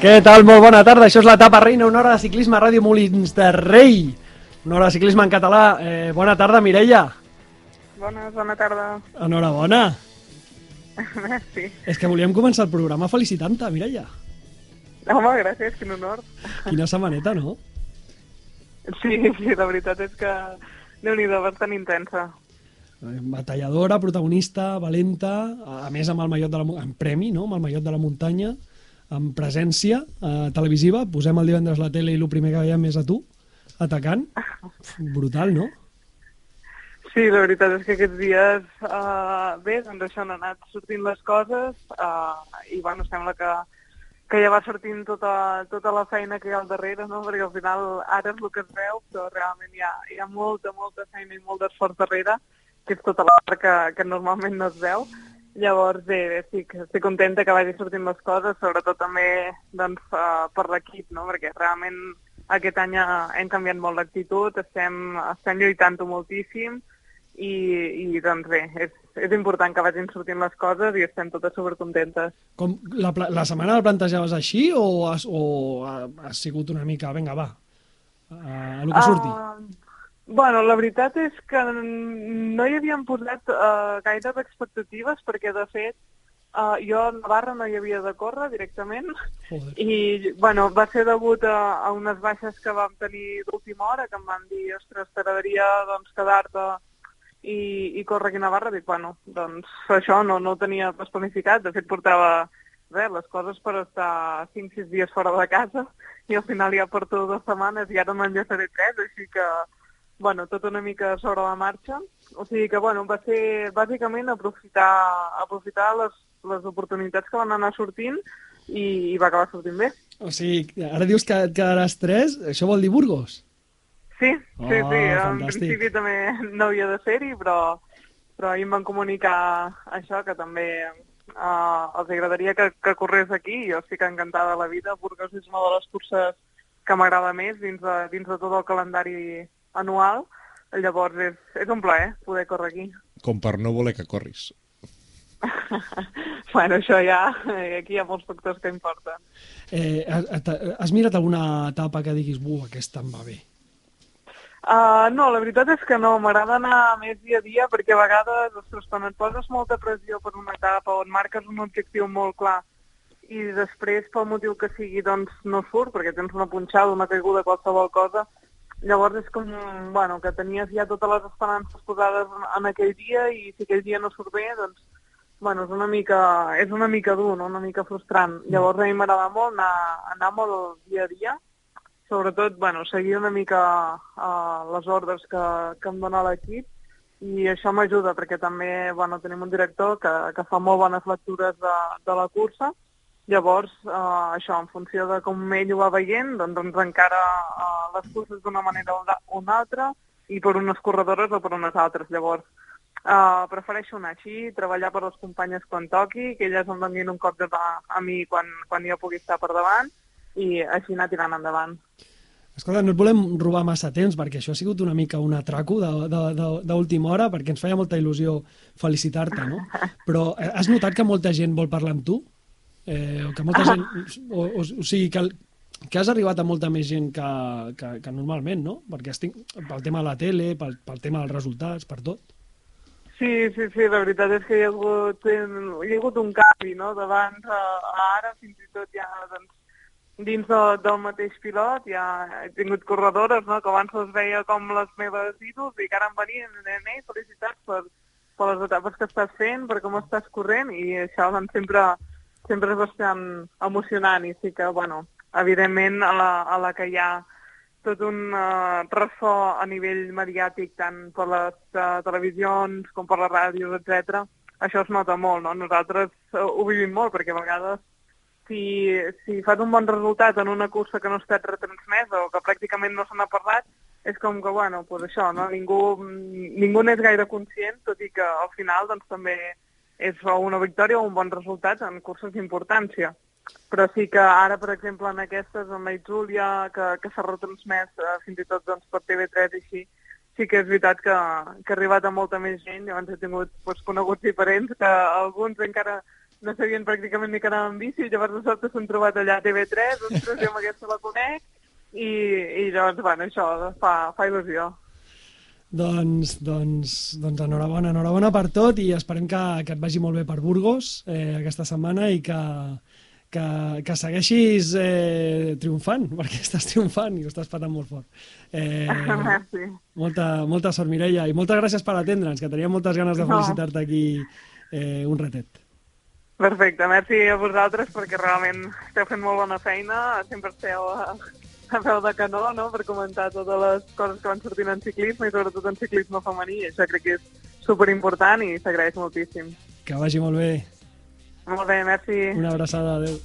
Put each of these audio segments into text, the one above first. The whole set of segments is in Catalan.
Què tal? Molt bona tarda. Això és l'etapa reina, una hora de ciclisme a Ràdio Molins de Rei. Una hora de ciclisme en català. Eh, bona tarda, Mireia. Bona, bona tarda. Enhorabona. Merci. És que volíem començar el programa felicitant-te, Mireia. Home, gràcies, quin honor. Quina setmaneta, no? Sí, sí, la veritat és que déu nhi bastant intensa. Eh, Batalladora, protagonista, valenta, a més amb el mallot de la, amb premi, no? amb el mallot de la muntanya, amb presència eh, televisiva. Posem el divendres la tele i el primer que veiem és a tu, atacant. Brutal, no? Sí, la veritat és que aquests dies, uh, bé, doncs això han anat sortint les coses uh, i, bueno, sembla que, que ja va sortint tota, tota la feina que hi ha al darrere, no? Perquè al final ara és el que es veu, però realment hi ha, hi ha molta, molta feina i molt d'esforç darrere, que és tota la part que, que normalment no es veu. Llavors, bé, estic, estic contenta que vagi sortint les coses, sobretot també doncs, uh, per l'equip, no? perquè realment aquest any ha- hem canviat molt l'actitud, estem, estem lluitant-ho moltíssim i, i doncs bé, és, és important que vagin sortint les coses i estem totes supercontentes. Com, la, la setmana la plantejaves així o has, o ha, ha sigut una mica, vinga, va, a, a lo que surti? Ah, bueno, la veritat és que no hi havíem posat uh, gaire d'expectatives perquè, de fet, uh, jo a Navarra no hi havia de córrer directament Joder. i, bueno, va ser degut a, a unes baixes que vam tenir d'última hora, que em van dir, ostres, t'agradaria doncs, quedar-te i, i córrer aquí a Navarra. Dic, bueno, doncs això no, no ho tenia pas planificat. De fet, portava res, les coses per estar 5-6 dies fora de casa i al final ja porto dues setmanes i ara me'n llevaré tres, així que, bueno, tot una mica sobre la marxa. O sigui que, bueno, va ser bàsicament aprofitar, aprofitar les, les oportunitats que van anar sortint i, i va acabar sortint bé. O sigui, ara dius que et quedaràs tres, això vol dir Burgos? Sí, sí, Oh, sí. En fantàstic. principi també no havia de ser-hi, però, però ahir em van comunicar això, que també uh, els agradaria que, que corrés aquí. Jo estic encantada de la vida. Burgos és una de les curses que m'agrada més dins de, dins de tot el calendari anual. Llavors és, és un plaer poder córrer aquí. Com per no voler que corris. bueno, això ja, aquí hi ha molts factors que importen. Eh, has, mirat alguna etapa que diguis, buh, aquesta em va bé? Uh, no, la veritat és que no, m'agrada anar més dia a dia perquè a vegades, ostres, quan et poses molta pressió per una etapa on marques un objectiu molt clar i després, pel motiu que sigui, doncs no surt, perquè tens una punxada, una caiguda, qualsevol cosa, llavors és com, bueno, que tenies ja totes les esperances posades en, aquell dia i si aquell dia no surt bé, doncs, bueno, és una mica, és una mica dur, no? una mica frustrant. Llavors a mi m'agrada molt anar, anar molt dia a dia, sobretot, bueno, seguir una mica uh, les ordres que, que em dona l'equip i això m'ajuda perquè també bueno, tenim un director que, que fa molt bones lectures de, de la cursa Llavors, uh, això, en funció de com ell ho va veient, doncs ens encara uh, les curses d'una manera o una altra i per unes corredores o per unes altres. Llavors, uh, prefereixo anar així, treballar per les companyes quan toqui, que elles em donin un cop de mà a mi quan, quan jo pugui estar per davant i així anar tirant endavant. Escolta, no et volem robar massa temps perquè això ha sigut una mica un atraco d'última hora perquè ens feia molta il·lusió felicitar-te, no? Però eh, has notat que molta gent vol parlar amb tu? Eh, o que molta gent... O, o, o sigui, que, el, que has arribat a molta més gent que, que, que normalment, no? Perquè estic, pel tema de la tele, pel, pel tema dels resultats, per tot. Sí, sí, sí, la veritat és que hi ha hagut, hi ha hagut un canvi, no?, d'abans a, a ara, fins i tot ja, doncs, dins de, del mateix pilot, ja he tingut corredores, no?, que abans les veia com les meves ídols i que ara em venien ei, felicitats per, per les etapes que estàs fent, per com estàs corrent, i això doncs, sempre, sempre és bastant emocionant, i sí que, bueno, evidentment, a la, a la que hi ha tot un uh, ressò a nivell mediàtic, tant per les uh, televisions com per les ràdios, etc. Això es nota molt, no? Nosaltres uh, ho vivim molt, perquè a vegades si, si fas un bon resultat en una cursa que no ha estat retransmesa o que pràcticament no se n'ha parlat, és com que, bueno, pues això, no? Ningú, ningú n'és gaire conscient, tot i que al final doncs, també és una victòria o un bon resultat en curses d'importància. Però sí que ara, per exemple, en aquestes, amb la que, que s'ha retransmès eh, fins i tot doncs, per TV3 i així, sí que és veritat que, que ha arribat a molta més gent. Llavors he tingut doncs, coneguts diferents, que alguns encara no sabien pràcticament ni que anava en bici, llavors de sobte s'han trobat allà a TV3, ostres, jo amb aquesta la conec, i, i llavors, bueno, això fa, fa il·lusió. Doncs, doncs, doncs enhorabona, enhorabona per tot i esperem que, que et vagi molt bé per Burgos eh, aquesta setmana i que, que, que segueixis eh, triomfant, perquè estàs triomfant i ho estàs patant molt fort. Eh, molta, molta sort, Mireia, i moltes gràcies per atendre'ns, que teníem moltes ganes de felicitar-te aquí eh, un ratet. Perfecte, merci a vosaltres perquè realment esteu fent molt bona feina, sempre esteu a, peu de canó no? per comentar totes les coses que van sortint en ciclisme i sobretot en ciclisme femení, i això crec que és superimportant i s'agraeix moltíssim. Que vagi molt bé. Molt bé, merci. Una abraçada, adeu.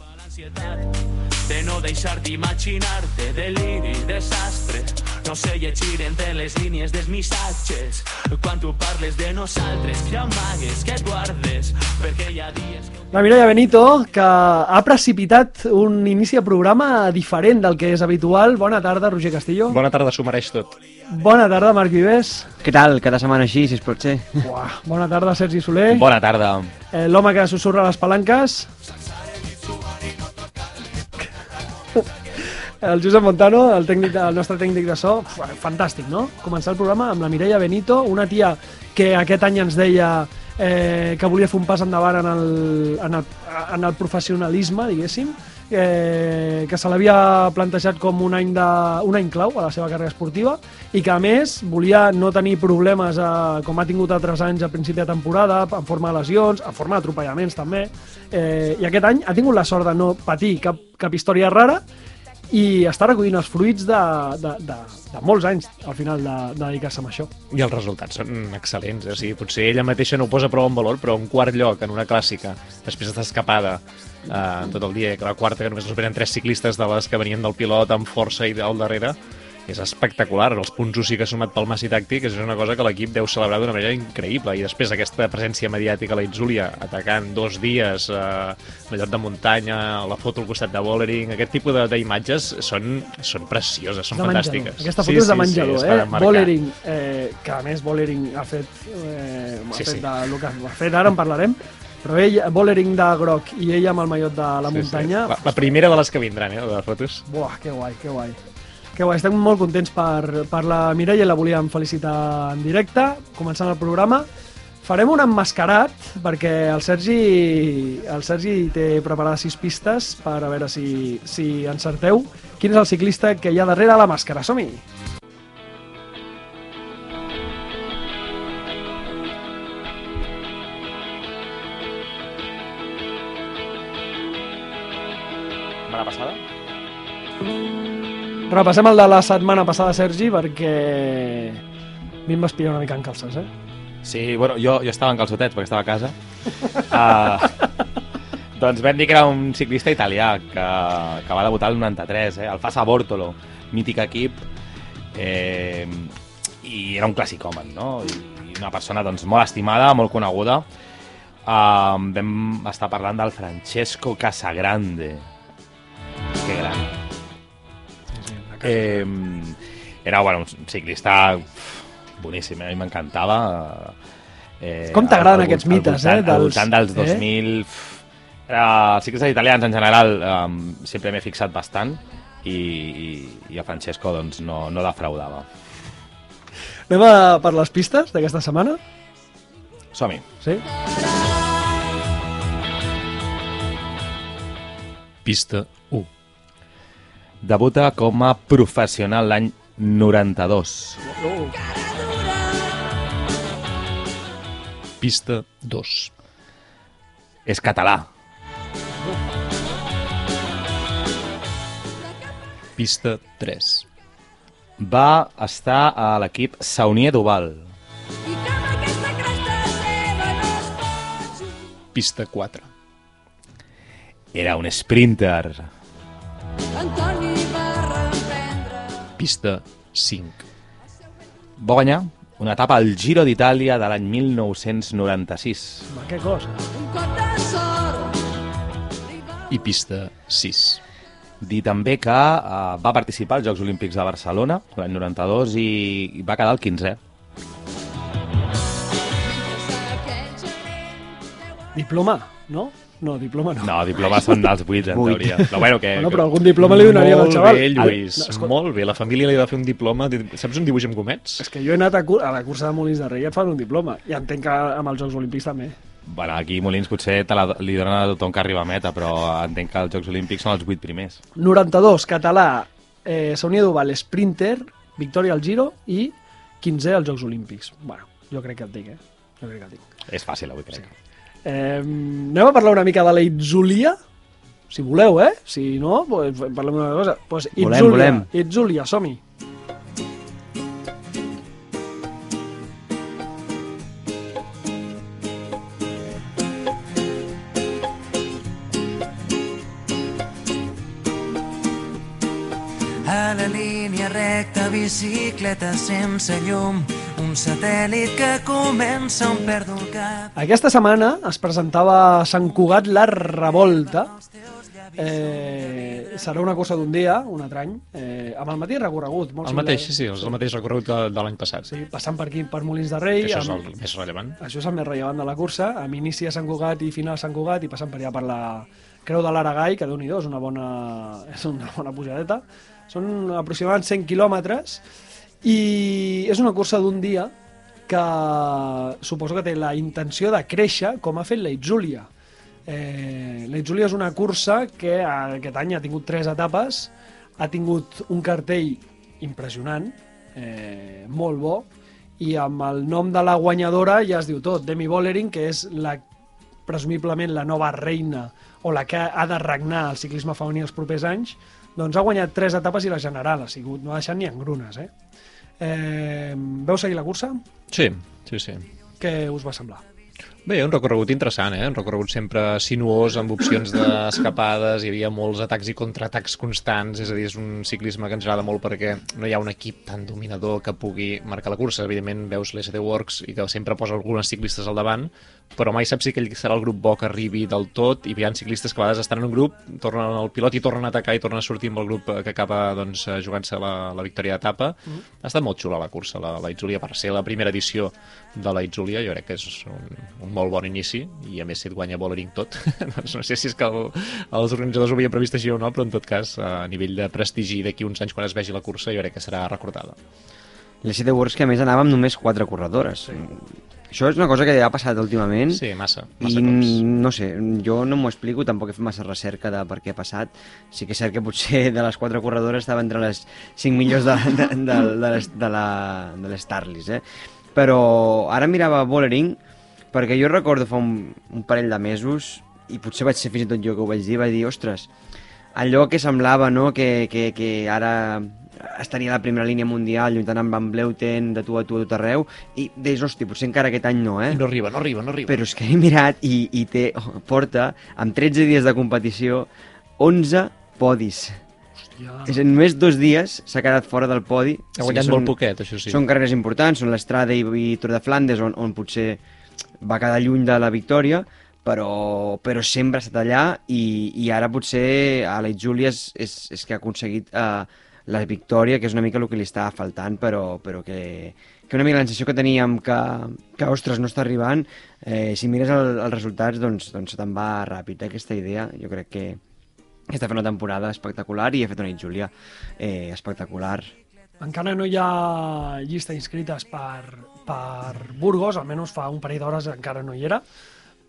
de no deixar d'imaginar-te deliri desastre no sé llegir entre les línies dels missatges quan tu parles de nosaltres ja amagues que guardes perquè hi ha dies que La Mireia Benito, que ha precipitat un inici de programa diferent del que és habitual. Bona tarda, Roger Castillo. Bona tarda, s'ho mereix tot. Bona tarda, Marc Vives. Què tal? Cada setmana així, si es pot ser. Uah, bona tarda, Sergi Soler. Bona tarda. Eh, L'home que susurra les palanques. El Josep Montano, el, tècnic, el nostre tècnic de so, fantàstic, no? Començar el programa amb la Mireia Benito, una tia que aquest any ens deia eh, que volia fer un pas endavant en el, en el, en el professionalisme, diguéssim, eh, que se l'havia plantejat com un any, de, un any clau a la seva carrera esportiva i que a més volia no tenir problemes eh, com ha tingut altres anys a principi de temporada en forma de lesions, en forma d'atropellaments també eh, i aquest any ha tingut la sort de no patir cap, cap història rara i està recollint els fruits de, de, de, de molts anys al final de, de dedicar-se a això. I els resultats són excel·lents. O sigui, potser ella mateixa no ho posa prou en valor, però un quart lloc en una clàssica, després d'estar escapada eh, tot el dia, que la quarta que només venen tres ciclistes de les que venien del pilot amb força i al darrere, és espectacular. Els punts UCI que ha sumat pel Massi Tàctic és una cosa que l'equip deu celebrar d'una manera increïble. I després aquesta presència mediàtica a la Itzúlia, atacant dos dies eh, la lloc de muntanya, la foto al costat de Bollering, aquest tipus de- d'imatges són, són precioses, són de menjador. fantàstiques. Aquesta foto és de menjador, és per eh? Bollering, eh, que a més Bollering ha fet, eh, ha Sí, fet sí. de, el que ha fet ara en parlarem, però ell, Bollering de groc i ella amb el mallot de la Sí, sí. muntanya, La, la primera de les que vindran, eh, de fotos. Buah, que guai, que guai. Que guai, estem molt contents per, per la Mireia, la volíem felicitar en directe, començant el programa. Farem un emmascarat, perquè el Sergi, el Sergi té preparades sis pistes per a veure si, si encerteu quin és el ciclista que hi ha darrere la màscara. Som-hi! Repassem el de la setmana passada, Sergi, perquè a mi em vas pillar una mica en calces, eh? Sí, bueno, jo, jo estava en calçotets perquè estava a casa. Uh, doncs vam dir que era un ciclista italià que, que va debutar el 93, eh? el Fassa Bortolo, mític equip, eh, i era un clàssic home, no? I una persona doncs, molt estimada, molt coneguda. Uh, vam estar parlant del Francesco Casagrande. Que gran. Eh, era bueno, un ciclista boníssim, eh? a mi m'encantava. Eh, Com t'agraden aquests al mites, voltant- eh, dels- Al voltant dels eh? 2000... uf, Era, els ciclistes italians en general um, sempre m'he fixat bastant i, i, i a Francesco doncs, no, no defraudava. Anem a per les pistes d'aquesta setmana? Som-hi. Sí? Pista 1. Debuta com a professional l'any 92. Pista 2. És català. Pista 3. Va estar a l'equip Saunier Duval. Pista 4. Era un sprinter. Pista 5. Va guanyar una etapa al Giro d'Itàlia de l'any 1996. Va, que cosa. I pista 6. Dir també que uh, va participar als Jocs Olímpics de Barcelona l'any 92 i, i va quedar el 15è. Diploma, no? No, diploma no. No, diplomes són dels 8, en Vuit. teoria. Però bueno, que... Bueno, però algun diploma li donaria al molt xaval. bé, Lluís, no, escolta, molt bé. La família li va fer un diploma. Saps un dibuix amb gomets? És que jo he anat a, cur a la cursa de Molins de Rei i et fan un diploma. I entenc que amb els Jocs Olímpics també. Bueno, aquí Molins potser te la, li donen a tothom que arriba a meta, però entenc que els Jocs Olímpics són els 8 primers. 92, català, eh, Sonia Duval, Sprinter, victòria al Giro i 15 als Jocs Olímpics. Bueno, jo crec que el tinc, eh? Jo crec que el tinc. És fàcil, avui, crec. Eh, anem a parlar una mica de la Itzulia, si voleu, eh? Si no, pues, parlem d'una cosa. Pues Volem, Itzulia, volem. Itzulia, som-hi. A la línia recta, bicicleta sense llum, un satèl·lit que comença on perdo el cap. Aquesta setmana es presentava a Sant Cugat la Revolta. Eh, serà una cosa d'un dia, un altre any, eh, amb el mateix recorregut. Molt El similar. mateix, sí, sí, és el mateix recorregut de, de l'any passat. Sí, passant per aquí, per Molins de Rei. Que això és amb- el més rellevant. Això és el més rellevant de la cursa, amb inici a Sant Cugat i final a Sant Cugat i passant per allà per la Creu de l'Aragai, que déu nhi és una bona, és una bona pujadeta. Són aproximadament 100 quilòmetres i és una cursa d'un dia que suposo que té la intenció de créixer com ha fet la Itzulia. Eh, la Itzulia és una cursa que aquest any ha tingut tres etapes, ha tingut un cartell impressionant, eh, molt bo, i amb el nom de la guanyadora ja es diu tot, Demi Bollering, que és la presumiblement la nova reina o la que ha de regnar el ciclisme femení els propers anys, doncs ha guanyat tres etapes i la general ha sigut, no ha deixat ni engrunes, eh? eh veu seguir la cursa? Sí, sí, sí. Què us va semblar? Bé, un recorregut interessant, eh? Un recorregut sempre sinuós, amb opcions d'escapades, hi havia molts atacs i contraatacs constants, és a dir, és un ciclisme que ens agrada molt perquè no hi ha un equip tan dominador que pugui marcar la cursa. Evidentment, veus l'SD Works i que sempre posa algunes ciclistes al davant, però mai saps si aquell serà el grup bo que arribi del tot, i hi ha ciclistes que a vegades estan en un grup, tornen al pilot i tornen a atacar i tornen a sortir amb el grup eh, que acaba doncs, eh, jugant-se la, la victòria d'etapa. Mm. Ha estat molt xula la cursa, la, la Itzulia, per ser la primera edició de la Itzulia, jo crec que és un, un molt bon inici, i a més si et guanya Bollering tot, doncs no sé si és que el, els organitzadors ho havien previst així o no, però en tot cas, a nivell de prestigi d'aquí uns anys quan es vegi la cursa, jo crec que serà recordada. L'SD Works, que a més anava amb només quatre corredores. Sí. Això és una cosa que ha passat últimament. Sí, massa, I massa cops. no sé, jo no m'ho explico, tampoc he fet massa recerca de per què ha passat. Sí que és cert que potser de les quatre corredores estava entre les cinc millors de, de, de, de, les, de, la, de les Starlis, eh? Però ara mirava Bollering, perquè jo recordo fa un, un parell de mesos, i potser vaig ser fins i tot jo que ho vaig dir, vaig dir, ostres, allò que semblava no, que, que, que ara estaria a la primera línia mundial lluitant amb Van Bleuten de tu a tu a tot arreu i deies, hosti, potser encara aquest any no, eh? No arriba, no arriba, no arriba. Però és que he mirat i, i té, porta, amb 13 dies de competició, 11 podis. Hòstia. És en només dos dies s'ha quedat fora del podi. Ha guanyat Sí que molt poquet, això sí. Són carreres importants, són l'Estrada i, i Tour de Flandes, on, on potser va quedar lluny de la victòria, però, però sempre ha estat allà i, i ara potser a la Júlia és, és, és que ha aconseguit eh, la victòria, que és una mica el que li està faltant, però, però que, que una mica la sensació que teníem que, que ostres, no està arribant, eh, si mires el, els resultats, doncs, doncs se te'n va ràpid. Eh, aquesta idea, jo crec que, està fent una temporada espectacular i ha fet una Júlia eh, espectacular. Encara no hi ha llista inscrites per, per Burgos, almenys fa un parell d'hores encara no hi era,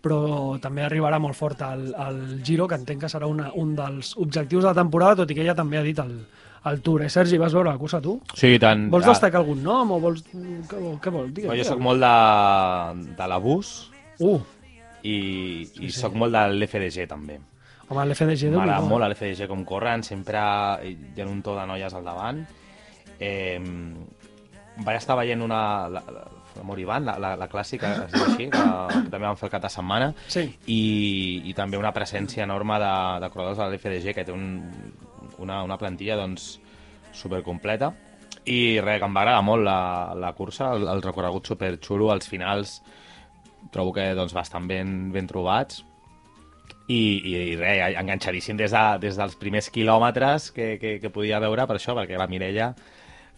però també arribarà molt fort al, al Giro, que entenc que serà una, un dels objectius de la temporada, tot i que ella també ha dit el, el Tour. Eh, Sergi, vas veure la cursa tu? Sí, i tant. Vols destacar algun nom o vols... Què, què vols? Digue'm, Jo sóc molt de, de l'abús Uh, i, i sóc molt de l'FDG també. home, l'FDG M'agrada molt l'FDG com corren, sempre hi ha un to de noies al davant. Eh, vaig estar veient una... La, la, la Moriband, la, la, la clàssica, es diu així, que, que també vam fer el cap de setmana, Sí. i, i també una presència enorme de, de corredors de l'FDG, que té un, una, una plantilla doncs, supercompleta. I res, que em va agradar molt la, la cursa, el, el recorregut superxulo, els finals trobo que doncs, bastant ben, ben trobats i, i, i res, enganxadíssim des, de, des dels primers quilòmetres que, que, que podia veure per això, perquè la Mireia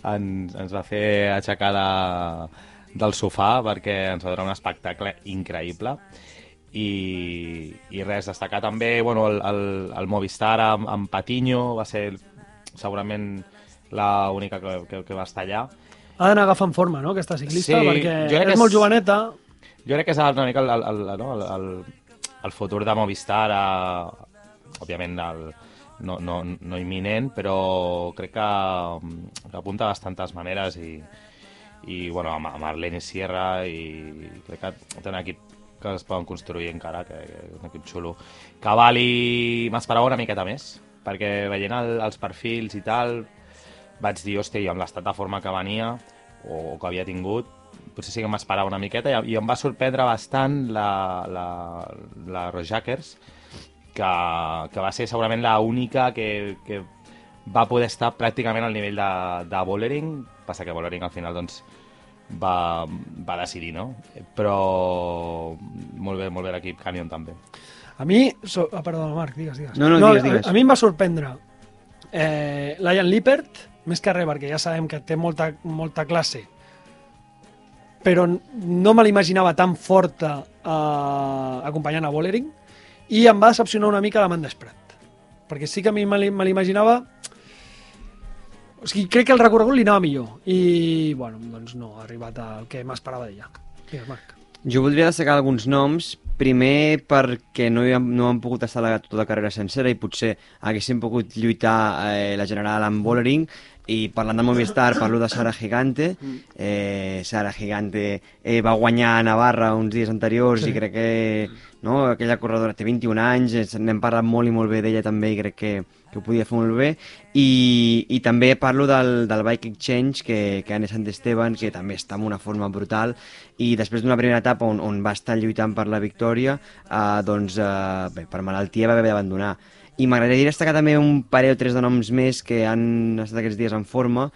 ens, ens va fer aixecar de, del sofà perquè ens va donar un espectacle increïble i, i res, destacar també bueno, el, el, el Movistar amb, amb Patiño, va ser segurament la única que, que, que va estar allà. Ha d'anar agafant forma, no?, aquesta ciclista, Sí, perquè és, que és- molt joveneta. Jo crec que és una mica el, el, el, no? el, el, el futur de Movistar, a, òbviament el, no, no, no imminent, però crec que, que apunta de bastantes maneres i, i bueno, amb, amb Arlene Sierra i crec que té un equip que es poden construir encara, que, que és un equip xulo. Cavalli m'esperava una miqueta més, perquè veient el, els perfils i tal, vaig dir, hòstia, i amb l'estat de forma que venia, o, que havia tingut, potser sí que m'esperava una miqueta, i, i em va sorprendre bastant la, la, la Rojakers, que, que va ser segurament la única que, que va poder estar pràcticament al nivell de, de Bollering, passa que Bollering al final doncs, va, va decidir, no? Però molt bé, molt bé l'equip Canyon també. A mi... So... Ah, perdó, Marc, digues, digues. No, no, digues, a- digues. A, mi em va sorprendre eh, Lion Lippert, més que res, perquè ja sabem que té molta, molta classe, però no me l'imaginava tan forta eh, acompanyant a Bollering, i em va decepcionar una mica l'Amanda Spratt, perquè sí que a mi me l'imaginava... O sigui, crec que el recorregut li anava millor, i, bueno, doncs no ha arribat al que m'esperava d'ella. Digues, Marc. Jo voldria destacar alguns noms, primer perquè no, hi hem, no hem pogut estar la, tota la carrera sencera i potser haguéssim pogut lluitar eh, la general amb Bollering i parlant de Movistar parlo de Sara Gigante. Eh, Sara Gigante eh, va guanyar a Navarra uns dies anteriors Sí. i crec que no, aquella corredora té 21 anys eh, n'hem parlat molt i molt bé d'ella també i crec que, que ho podia fer molt bé. I, i també parlo del, del Bike Exchange que, que Anne Sant Esteban que també està en una forma brutal. I després d'una primera etapa on, on va estar lluitant per la victòria eh, doncs eh, bé, per malaltia va haver d'abandonar i m'agradaria destacar també un parell o tres de noms més que han estat aquests dies en forma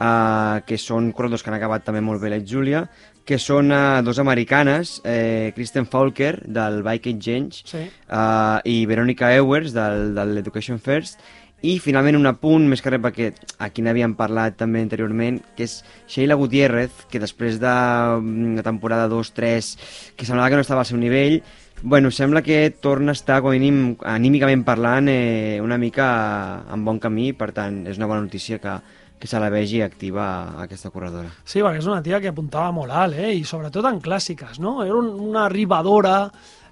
uh, que són corredors que han acabat també molt bé la Júlia que són uh, dos americanes eh, Kristen Faulker del Bike Exchange Sí. uh, i Veronica Ewers del, del Education First i finalment un apunt, més que res perquè aquí n'havíem parlat també anteriorment, que és Sheila Gutiérrez, que després d'una temporada 2-3 que semblava que no estava al seu nivell, bueno, sembla que torna a estar, com a mínim, anímicament parlant, eh, una mica en bon camí, per tant, és una bona notícia que, que se la vegi activa aquesta corredora. Sí, perquè és una tia que apuntava molt alt, eh? i sobretot en clàssiques, no? Era un, una arribadora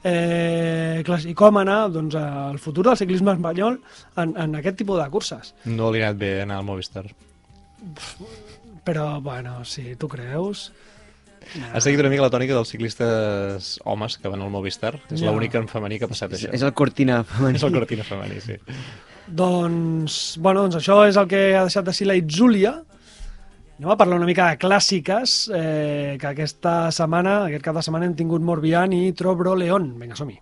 eh, classicòmana, doncs el futur del ciclisme espanyol en, en aquest tipus de curses. No li ha anat bé anar al Movistar. Però, bueno, si tu creus... Ha seguit una mica la tònica dels ciclistes homes que van al Movistar. És Ja. l'única en femení que ha passat És, això. és el cortina femení. És el cortina femení, sí. Doncs, bueno, doncs això és el que ha deixat de ser la Itzúlia. Anem a parlar una mica de clàssiques, eh, que aquesta setmana, aquest cap de setmana, hem tingut Morbihan i Trobro León. Vinga, som-hi.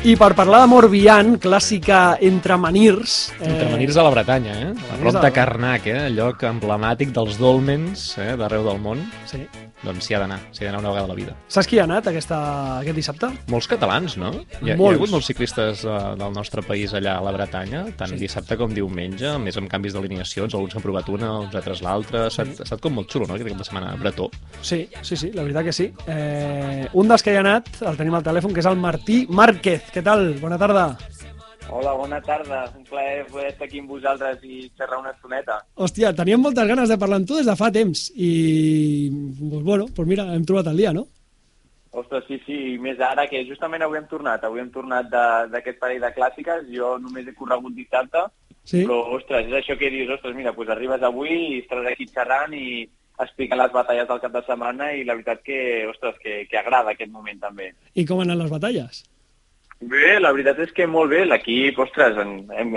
I per parlar de Morbihan, clàssica entre manirs... Entre manirs a la Bretanya, eh? A prop de Carnac, eh? Lloc emblemàtic dels dolmens, eh? D'arreu del món. Sí. Doncs s'hi ha d'anar, s'hi ha d'anar una vegada a la vida. Saps qui ha anat aquesta, aquest dissabte? Molts catalans, no? Hi ha, hi ha Molts. hagut molts ciclistes uh, del nostre país allà a la Bretanya, tant Sí. dissabte com diumenge, més amb canvis d'alineacions, alguns han provat una, uns altres l'altra, ha, estat, ha estat com molt xulo, no?, aquest cap de setmana bretó. Sí, sí, sí, la veritat que sí. Eh, un dels que hi ha anat, el tenim al telèfon, que és el Martí Márquez. Què tal? Bona tarda. Hola, bona tarda. Un plaer poder estar aquí amb vosaltres i xerrar una estoneta. Hòstia, teníem moltes ganes de parlar amb tu des de fa temps i, pues, bueno, pues mira, hem trobat el dia, no? Ostres, sí, sí, i més ara que justament avui hem tornat. Avui hem tornat de- d'aquest parell de clàssiques. Jo només he corregut dissabte, Sí. però, ostres, és això que dius, ostres, mira, doncs arribes avui i estaràs aquí xerrant i explicant les batalles del cap de setmana i la veritat que, ostres, que, que agrada aquest moment també. I com han anat les batalles? Bé, la veritat és que molt bé. L'equip, ostres, hem, hem,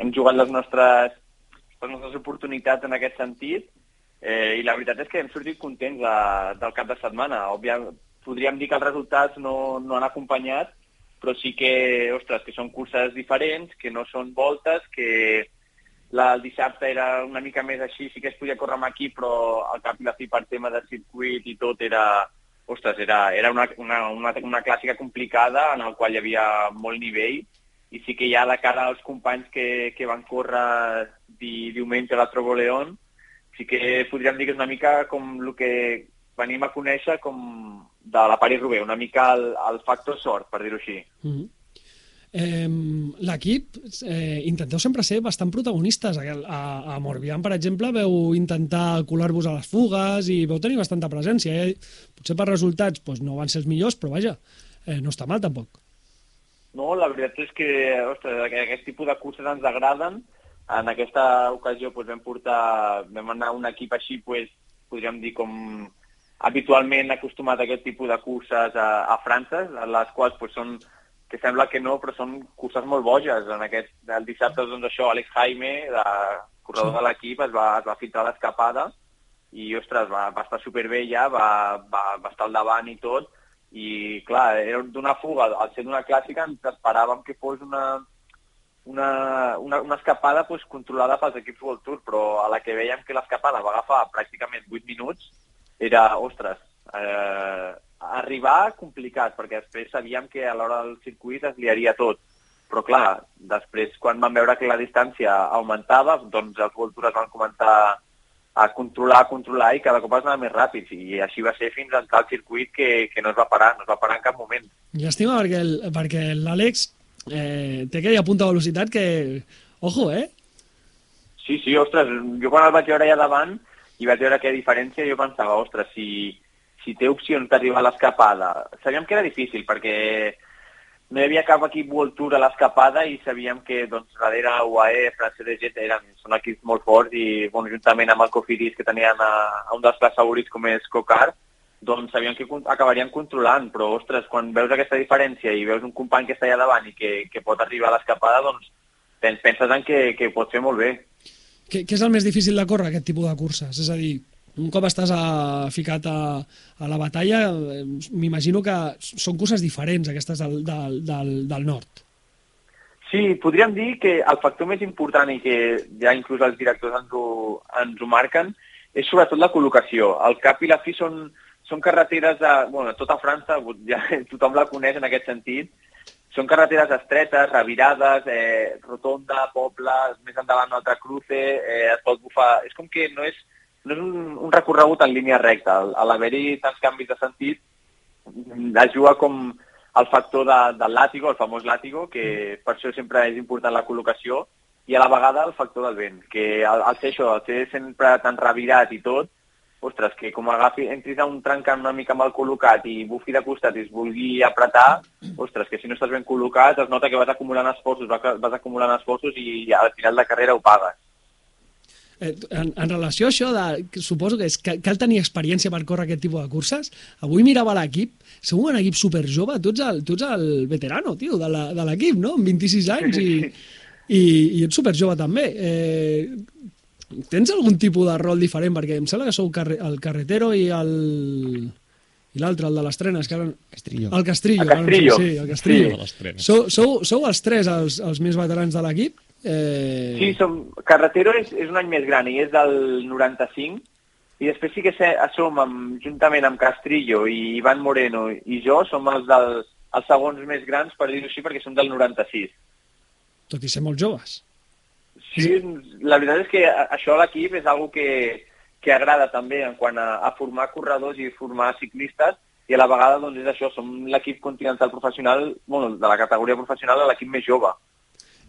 hem, jugat les nostres, les nostres oportunitats en aquest sentit eh, i la veritat és que hem sortit contents de, del cap de setmana. Òbviament, podríem dir que els resultats no, no han acompanyat, però sí que, ostres, que són curses diferents, que no són voltes, que la, el dissabte era una mica més així, sí que es podia córrer amb equip, però al cap i la fi per tema de circuit i tot era, ostres, era, era una, una, una, una clàssica complicada en el qual hi havia molt nivell i sí que ja de cara als companys que, que van córrer di, diumenge a la Trobo León, sí que podríem dir que és una mica com el que venim a conèixer com de la Paris-Roubaix, una mica el, el factor sort, per dir-ho així. Mm -hmm. L'equip eh, intenteu sempre ser bastant protagonistes. A, a Morbihan, per exemple, veu intentar colar-vos a les fugues i veu tenir bastanta presència. Eh? Potser per resultats doncs, no van ser els millors, però vaja, eh, no està mal tampoc. No, la veritat és que ostres, aquest tipus de curses ens agraden. En aquesta ocasió doncs, vam portar, vam anar un equip així, doncs, podríem dir com habitualment acostumat a aquest tipus de curses a, a França, les quals doncs, són que sembla que no, però són curses molt boges. En aquest, el dissabte, doncs això, Alex Jaime, de corredor sí. de l'equip, es, va, es va filtrar l'escapada i, ostres, va, va estar superbé ja, va, va, va estar al davant i tot, i, clar, era d'una fuga, al ser d'una clàssica ens esperàvem que fos una, una, una, una escapada pues, controlada pels equips World Tour, però a la que veiem que l'escapada va agafar pràcticament 8 minuts, era, ostres, eh, arribar complicat, perquè després sabíem que a l'hora del circuit es liaria tot. Però clar, després quan vam veure que la distància augmentava, doncs els Voltures van començar a controlar, a controlar i cada cop es anava més ràpid i així va ser fins a entrar al circuit que, que no es va parar, no es va parar en cap moment. Llàstima perquè, el, perquè l'Àlex eh, té aquella punta de velocitat que... Ojo, eh? Sí, sí, ostres, jo quan el vaig veure allà davant i vaig veure aquella diferència, jo pensava, ostres, si, si té opcions d'arribar a l'escapada. Sabíem que era difícil perquè no hi havia cap equip Tour a l'escapada i sabíem que doncs, darrere UAE, França de Jet eren, són equips molt forts i bueno, juntament amb el Cofidis que tenien a, a un dels clars favorits com és Cocar, doncs sabíem que acabarien controlant, però ostres, quan veus aquesta diferència i veus un company que està allà davant i que, que pot arribar a l'escapada, doncs penses en que, que pot fer molt bé. Què, què és el més difícil de córrer, aquest tipus de curses? És a dir, un cop estàs a, ficat a, a la batalla, eh, m'imagino que són coses diferents, aquestes del, del, del, del nord. Sí, podríem dir que el factor més important i que ja inclús els directors ens ho, ens ho marquen és sobretot la col·locació. El cap i la fi són, són carreteres de... Bueno, tota França, ja tothom la coneix en aquest sentit, són carreteres estretes, revirades, eh, rotonda, poble, més endavant un altre cruce, eh, es pot bufar... És com que no és, no és un, un recorregut en línia recta. A l'haver-hi tants canvis de sentit, es juga com el factor de, del làtigo, el famós làtigo, que per això sempre és important la col·locació, i a la vegada el factor del vent, que al, al ser això, al ser sempre tan revirat i tot, ostres, que com agafi, entris a un trencant una mica mal col·locat i bufi de costat i es vulgui apretar, ostres, que si no estàs ben col·locat es nota que vas acumulant esforços, vas acumulant esforços i al final de carrera ho pagues. Eh, en, en relació a això, de, suposo que és, que cal tenir experiència per córrer aquest tipus de curses. Avui mirava l'equip, sou un equip super jove, tu ets el, tu ets el veterano, tio, de l'equip, no? Amb 26 anys i, i, i ets super jove també. Eh, tens algun tipus de rol diferent? Perquè em sembla que sou carre, el carretero i el i l'altre, el de les trenes, que ara... Castrillo. El Castrillo. El Castrillo. Sí, el Castrillo. Sí. Sou, sou, sou els tres els, els més veterans de l'equip? Eh... Sí, som, Carretero és, és un any més gran i és del 95, i després sí que som amb, juntament amb Castrillo i Ivan Moreno i jo, som els, del, els segons més grans, per dir-ho així, perquè som del 96. Tot i ser molt joves. Sí, la veritat és que això a l'equip és algo que, que agrada també en quant a, a formar corredors i formar ciclistes, i a la vegada doncs és això, som l'equip continental professional, bueno, de la categoria professional, l'equip més jove.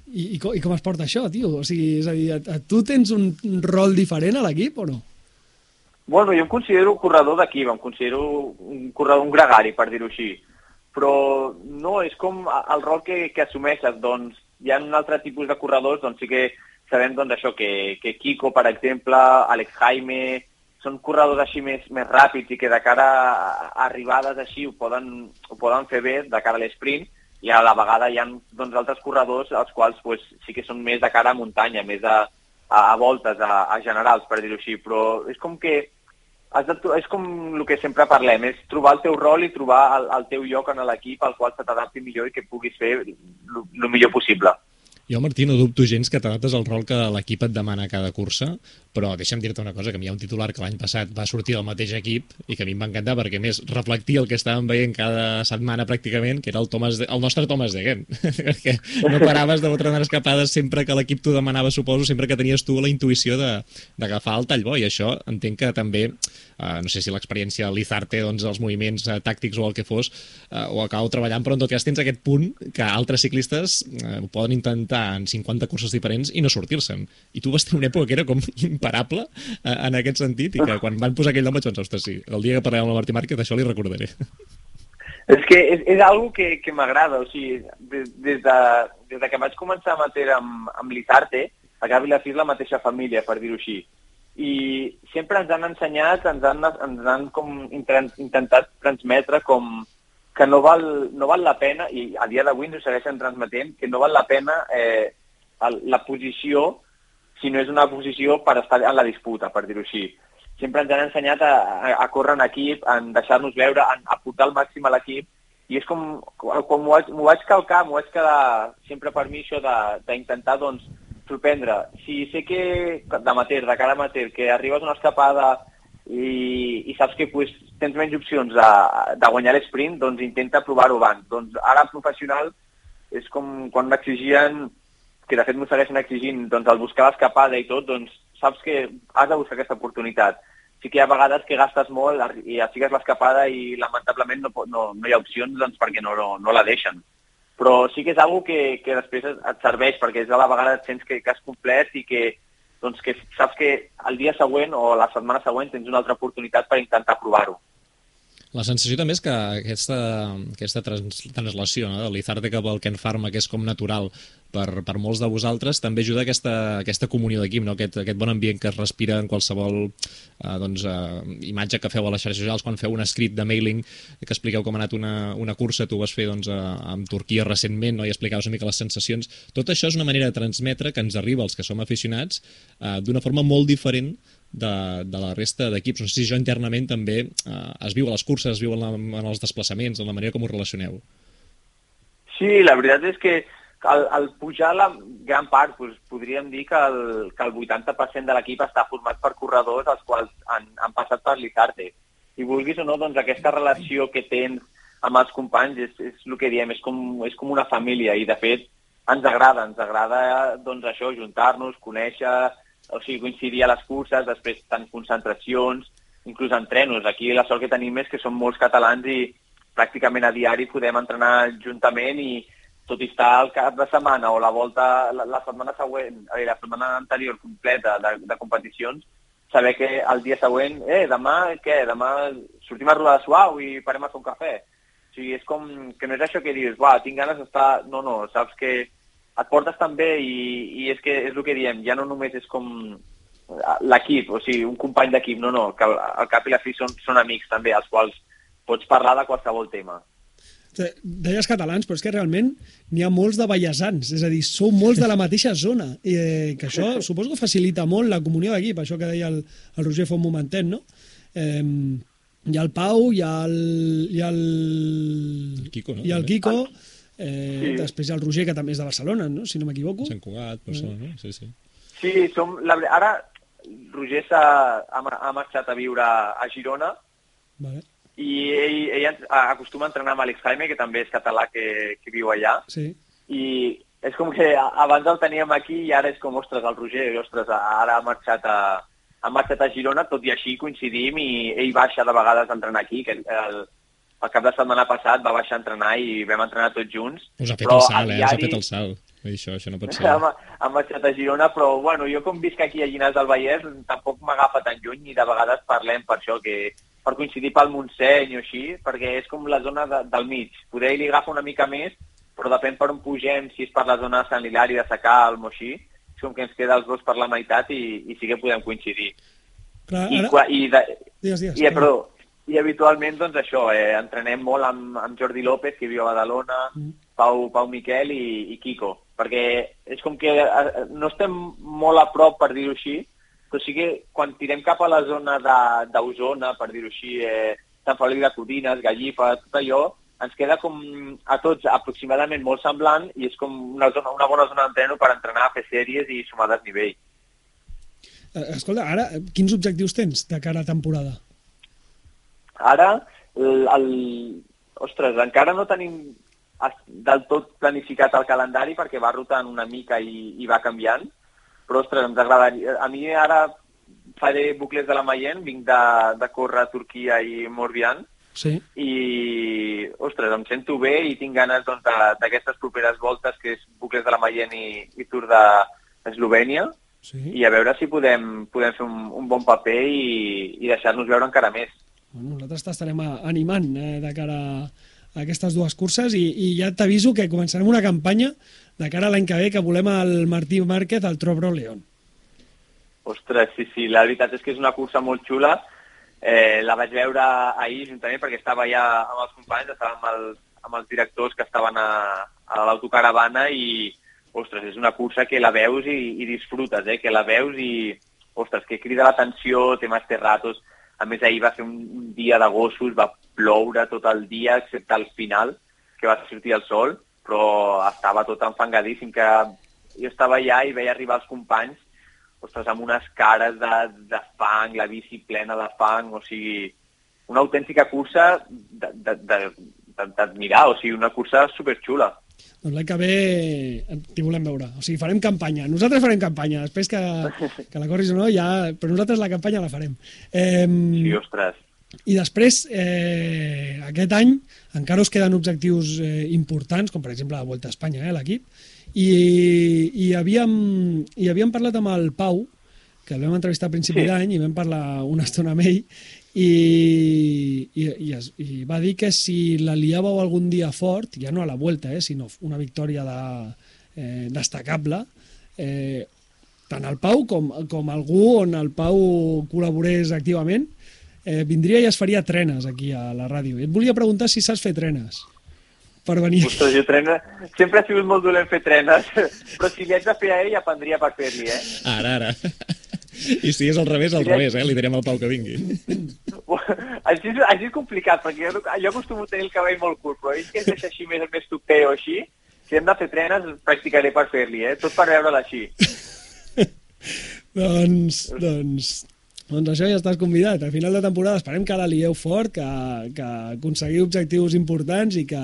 I, i, com, I com es porta això, tio? O sigui, és a dir, tu tens un rol diferent a l'equip o no? Bueno, jo em considero corredor d'equip, em considero un corredor, un gregari, per dir-ho així. Però no, és com el rol que, que assumeixes, doncs hi ha un altre tipus de corredors, doncs sí que sabem doncs, això, que, que Kiko, per exemple, Alex Jaime, són corredors així més, més ràpids i que de cara a arribades així ho poden, ho poden fer bé de cara a l'esprint, i a la vegada hi ha doncs, altres corredors els quals pues, sí que són més de cara a muntanya, més a, a, a voltes, a, a generals, per dir-ho així, però és com que has de, és com el que sempre parlem, és trobar el teu rol i trobar el, el teu lloc en l'equip al qual se t'adapti millor i que puguis fer el millor possible. Jo, Martí, no dubto gens que t'adaptes al rol que l'equip et demana a cada cursa, però deixa'm dir-te una cosa, que hi ha un titular que l'any passat va sortir del mateix equip i que a mi em va encantar perquè, més, reflectia el que estàvem veient cada setmana pràcticament, que era el, Thomas de... el nostre Thomas Degen, perquè no paraves de unes escapades sempre que l'equip t'ho demanava, suposo, sempre que tenies tu la intuïció d'agafar el tall bo, i això entenc que també, eh, no sé si l'experiència l'Izarte, doncs els moviments eh, tàctics o el que fos, eh, ho acabeu treballant, però en tot cas tens aquest punt que altres ciclistes eh, ho poden intentar en 50 curses diferents i no sortir-se'n. I tu vas tenir una època que era com imparable eh, en aquest sentit i que quan van posar aquell nom vaig pensar, ostres, sí, el dia que parlem amb el Martí Márquez això li recordaré. És que és, és algo que, que m'agrada, o sigui, des, des, de, des de que vaig començar a amateur amb, amb l'Izarte, a Gavi la mateixa família, per dir-ho així. I sempre ens han ensenyat, ens han, ens han com inten- intentat transmetre com que no val, no val la pena, i a dia d'avui ens ho segueixen transmetent, que no val la pena eh, la posició si no és una posició per estar en la disputa, per dir-ho així. Sempre ens han ensenyat a, a, a córrer en equip, en deixar-nos veure, en aportar al màxim a l'equip, i és com, com m'ho vaig, vaig calcar, m'ho vaig quedar sempre per mi això d'intentar, doncs, sorprendre. Si sé que d'amateur, de cara amateur, que arribes a una escapada i, i saps que pues, tens menys opcions de, de guanyar l'esprint, doncs intenta provar-ho abans. Doncs ara professional és com quan m'exigien, que de fet m'ho segueixen exigint, doncs al buscar l'escapada i tot, doncs saps que has de buscar aquesta oportunitat. Sí que hi ha vegades que gastes molt i sigues l'escapada i lamentablement no, no, no hi ha opcions doncs, perquè no, no, no la deixen. Però sí que és algo que, que després et et serveix, perquè és a la vegada et sents que, que has complert i que, doncs, que saps que el dia següent o la setmana següent tens una altra oportunitat per intentar provar-ho. La sensació també és que aquesta, aquesta trans, translació no, de l'Izarte cap al Ken Pharma, que és com natural per, per molts de vosaltres, també ajuda aquesta, aquesta comunió d'equip, no? aquest, aquest bon ambient que es respira en qualsevol eh, doncs, eh, imatge que feu a les xarxes socials, quan feu un escrit de mailing que expliqueu com ha anat una, una cursa, tu ho vas fer doncs, a, amb Turquia recentment no? i explicaves una mica les sensacions. Tot això és una manera de transmetre que ens arriba als que som aficionats eh, d'una forma molt diferent de, de la resta d'equips. No sé si jo internament també eh, es viu a les curses, es viu en, la, en els desplaçaments, en la manera com ho relacioneu. Sí, la veritat és que al, al pujar la gran part, doncs, podríem dir que el, que el 80% de l'equip està format per corredors els quals han, han passat per l'Izarte. I vulguis o no, doncs aquesta relació que tens amb els companys és, és el que diem, és com, és com una família i de fet ens agrada, ens agrada doncs això, juntar-nos, conèixer, o sigui, coincidir a les curses, després tant concentracions, inclús entrenos. Aquí la sort que tenim és que som molts catalans i pràcticament a diari podem entrenar juntament i tot i estar al cap de setmana o la volta, la, la setmana següent, eh, la setmana anterior completa de, de competicions, saber que el dia següent, eh, demà què, demà sortim a rodar suau i parem a fer un cafè. O sigui, és com que no és això que dius, va, tinc ganes d'estar... No, no, saps que et portes tan bé i, i és que és el que diem, ja no només és com l'equip, o sigui, un company d'equip, no, no, que al, cap i la fi són, són amics també, als quals pots parlar de qualsevol tema. Deies catalans, però és que realment n'hi ha molts de ballesans, és a dir, sou molts de la mateixa zona, i eh, que això suposo que facilita molt la comunió d'equip, això que deia el, el Roger fa un momentet, no? Eh, hi ha el Pau, hi ha el... Hi ha el, El Quico, no? Hi ha el També. Quico, eh, Sí. després hi ha el Roger, que també és de Barcelona, no? si no m'equivoco. Sant Cugat, Barcelona, no? Sí, sí. Sí, som, la, ara Roger ha, ha marxat a viure a Girona Vale. i ell, ell acostuma a entrenar amb Àlex Jaime, que també és català que, que viu allà, Sí. i és com que abans el teníem aquí i ara és com, ostres, el Roger, ostres, ara ha marxat a, ha marxat a Girona, tot i així coincidim i ell baixa de vegades a entrenar aquí, que el, el cap de setmana passat va baixar a entrenar i vam entrenar tots junts. Us ha fet Però el a salt, eh? Us ha diari- fet el salt. I això, això no pot ser. hem, hem marxat a Girona, però bueno, jo com visc aquí a Llinars del Vallès tampoc m'agafa tan lluny i de vegades parlem per això, que per coincidir pel Montseny o així, perquè és com la zona de, del mig. Poder li agafa una mica més, però depèn per on pugem, si és per la zona de Sant Hilari, de Sacal o així, és com que ens queda els dos per la meitat i, i sí que podem coincidir. Clar, I, ara... qua- i, de, Digues, digues. i, eh, perdó, i habitualment, doncs això, eh, entrenem molt amb, amb Jordi López, que viu a Badalona, Mm. Pau, Pau Miquel i, i Kiko, perquè és com que eh, no estem molt a prop, per dir-ho així, però sí que quan tirem cap a la zona de- d'Osona, per dir-ho així, eh, Sant Feliu de Codines, Gallifa, tot allò, ens queda com a tots aproximadament molt semblant i és com una, zona, una bona zona d'entreno per entrenar, fer sèries i sumar desnivell. Eh, Escolta, ara, eh, quins objectius tens de cara a temporada? Ara, el, el, ostres, encara no tenim del tot planificat el calendari perquè va rotant una mica i, i va canviant, però, ostres, ens agradaria... A mi ara faré bucles de la Mayenne, vinc de, de córrer a Turquia i Morbihan, Sí. i, ostres, em sento bé i tinc ganes doncs, de- d'aquestes properes voltes, que és bucles de la Mayenne i, i Tour d'Eslovènia, sí. i a veure si podem, podem fer un, un bon paper i, i deixar-nos veure encara més. Bueno, nosaltres t'estarem a- animant eh, de cara a aquestes dues curses i, i ja t'aviso que començarem una campanya de cara a l'any que ve que volem el Martí Márquez al Trobro León. Ostres, sí, sí, la veritat és que és una cursa molt xula. Eh, la vaig veure ahir juntament perquè estava ja amb els companys, estava amb, el, amb els directors que estaven a, a l'autocaravana i, ostres, és una cursa que la veus i, i disfrutes, eh? que la veus i, ostres, que crida l'atenció, té més terratos. A més, ahir va ser un, dia de gossos, va ploure tot el dia, excepte al final, que va sortir el sol, però estava tot enfangadíssim, que jo estava allà i veia arribar els companys ostres, amb unes cares de, de fang, la bici plena de fang, o sigui, una autèntica cursa d'admirar, o sigui, una cursa superxula. Doncs l'any que ve t'hi volem veure. O sigui, farem campanya. Nosaltres farem campanya. Després que, que la corris o no, ja... Però nosaltres la campanya la farem. Eh, Sí, ostres. I després, eh, aquest any, encara us queden objectius eh, importants, com per exemple la Volta a Espanya, eh, l'equip, i, i, havíem, i havíem parlat amb el Pau, que el vam entrevistar a principi Sí. d'any i vam parlar una estona amb ell, i, i, i, es, i va dir que si la liàveu algun dia fort, ja no a la Volta, eh, sinó una victòria de, eh, destacable, eh, tant el Pau com, com algú on el Pau col·laborés activament, eh, vindria i es faria trenes aquí a la ràdio. I et volia preguntar si saps fer trenes per venir. Ostres, jo trena... Sempre ha sigut molt dolent fer trenes, però si li haig de fer a ell, aprendria per fer-li, eh? Ara, ara. I si és al revés, al revés, eh? Li direm al Pau que vingui. Així, és- així és complicat, perquè jo, jo acostumo a tenir el cabell molt curt, però ell que deixa així més, més tupé o així, si hem de fer trenes, practicaré per fer-li, eh? Tot per veure'l així. doncs, doncs, doncs això ja estàs convidat. A final de temporada esperem que la lieu fort, que, que aconseguiu objectius importants i que,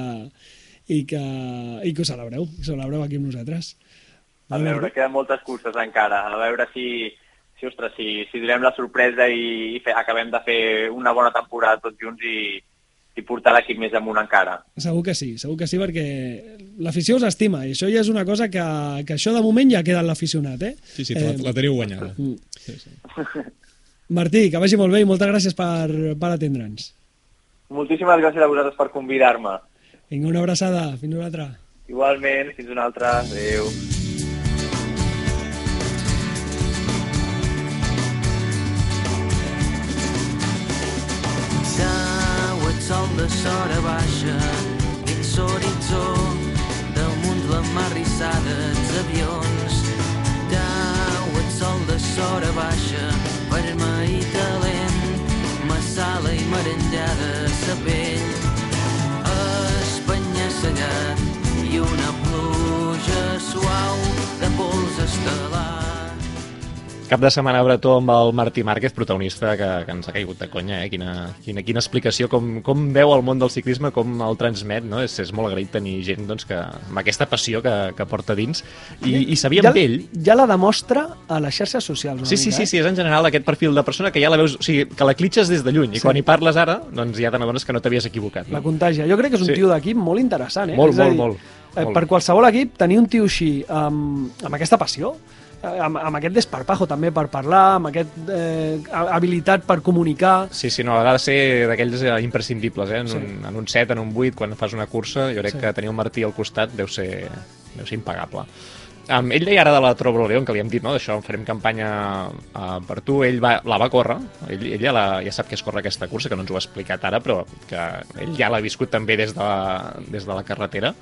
i que, i que ho celebreu, que ho celebreu aquí amb nosaltres. A veure, queden moltes curses encara. A veure si, si ostres, si, si donem la sorpresa i, i fe, acabem de fer una bona temporada tots junts i, i portar l'equip més amunt encara. Segur que sí, segur que sí, perquè l'afició us estima, i això ja és una cosa que, que això de moment ja queda en l'aficionat, eh? Sí, sí, la, la teniu guanyada. Mm. Sí, sí. Martí, que vagi molt bé i moltes gràcies per, per atendre'ns. Moltíssimes gràcies a vosaltres per convidar-me. Vinga, una abraçada, fins una altra. Igualment, fins una altra. Adéu. Sora baixa dins l'horitzó damunt la mar rissada els avions. Dau el sol de sora baixa vermell i talent massala i merengada sa pell Cap de setmana bretó amb el Martí Márquez, protagonista que, que ens ha caigut de conya, eh? Quina, quina, quina explicació, com, com veu el món del ciclisme, com el transmet, no? És, és molt agraït tenir gent doncs, que, amb aquesta passió que, que porta dins. I, i sabíem ja, d'ell... Ja la demostra a les xarxes socials. Sí, sí, mica, sí, sí, és en general aquest perfil de persona que ja la veus, o sigui, que la clitxes des de lluny, i Sí. quan hi parles ara, doncs ja te n'adones que no t'havies equivocat. La No? contagia. Jo crec que és un Sí. tio d'equip molt interessant, eh? Molt, És a molt, dir, molt, Eh, molt. per qualsevol equip, tenir un tio així, amb, amb aquesta passió, eh, amb, amb aquest desparpajo també per parlar, amb aquest eh, habilitat per comunicar... Sí, sí, no, ha de ser d'aquells eh, imprescindibles, eh? En, Sí. un, en un 7, en un 8, quan fas una cursa, jo crec Sí. que tenir un Martí al costat deu ser, deu ser impagable. Um, ell deia ara de la Trobro León, que li hem dit, no?, d'això, farem campanya uh, per tu, ell va, la va córrer, ell, ell ja, la, ja sap que es corre aquesta cursa, que no ens ho ha explicat ara, però que ell ja l'ha viscut també des de la, des de la carretera,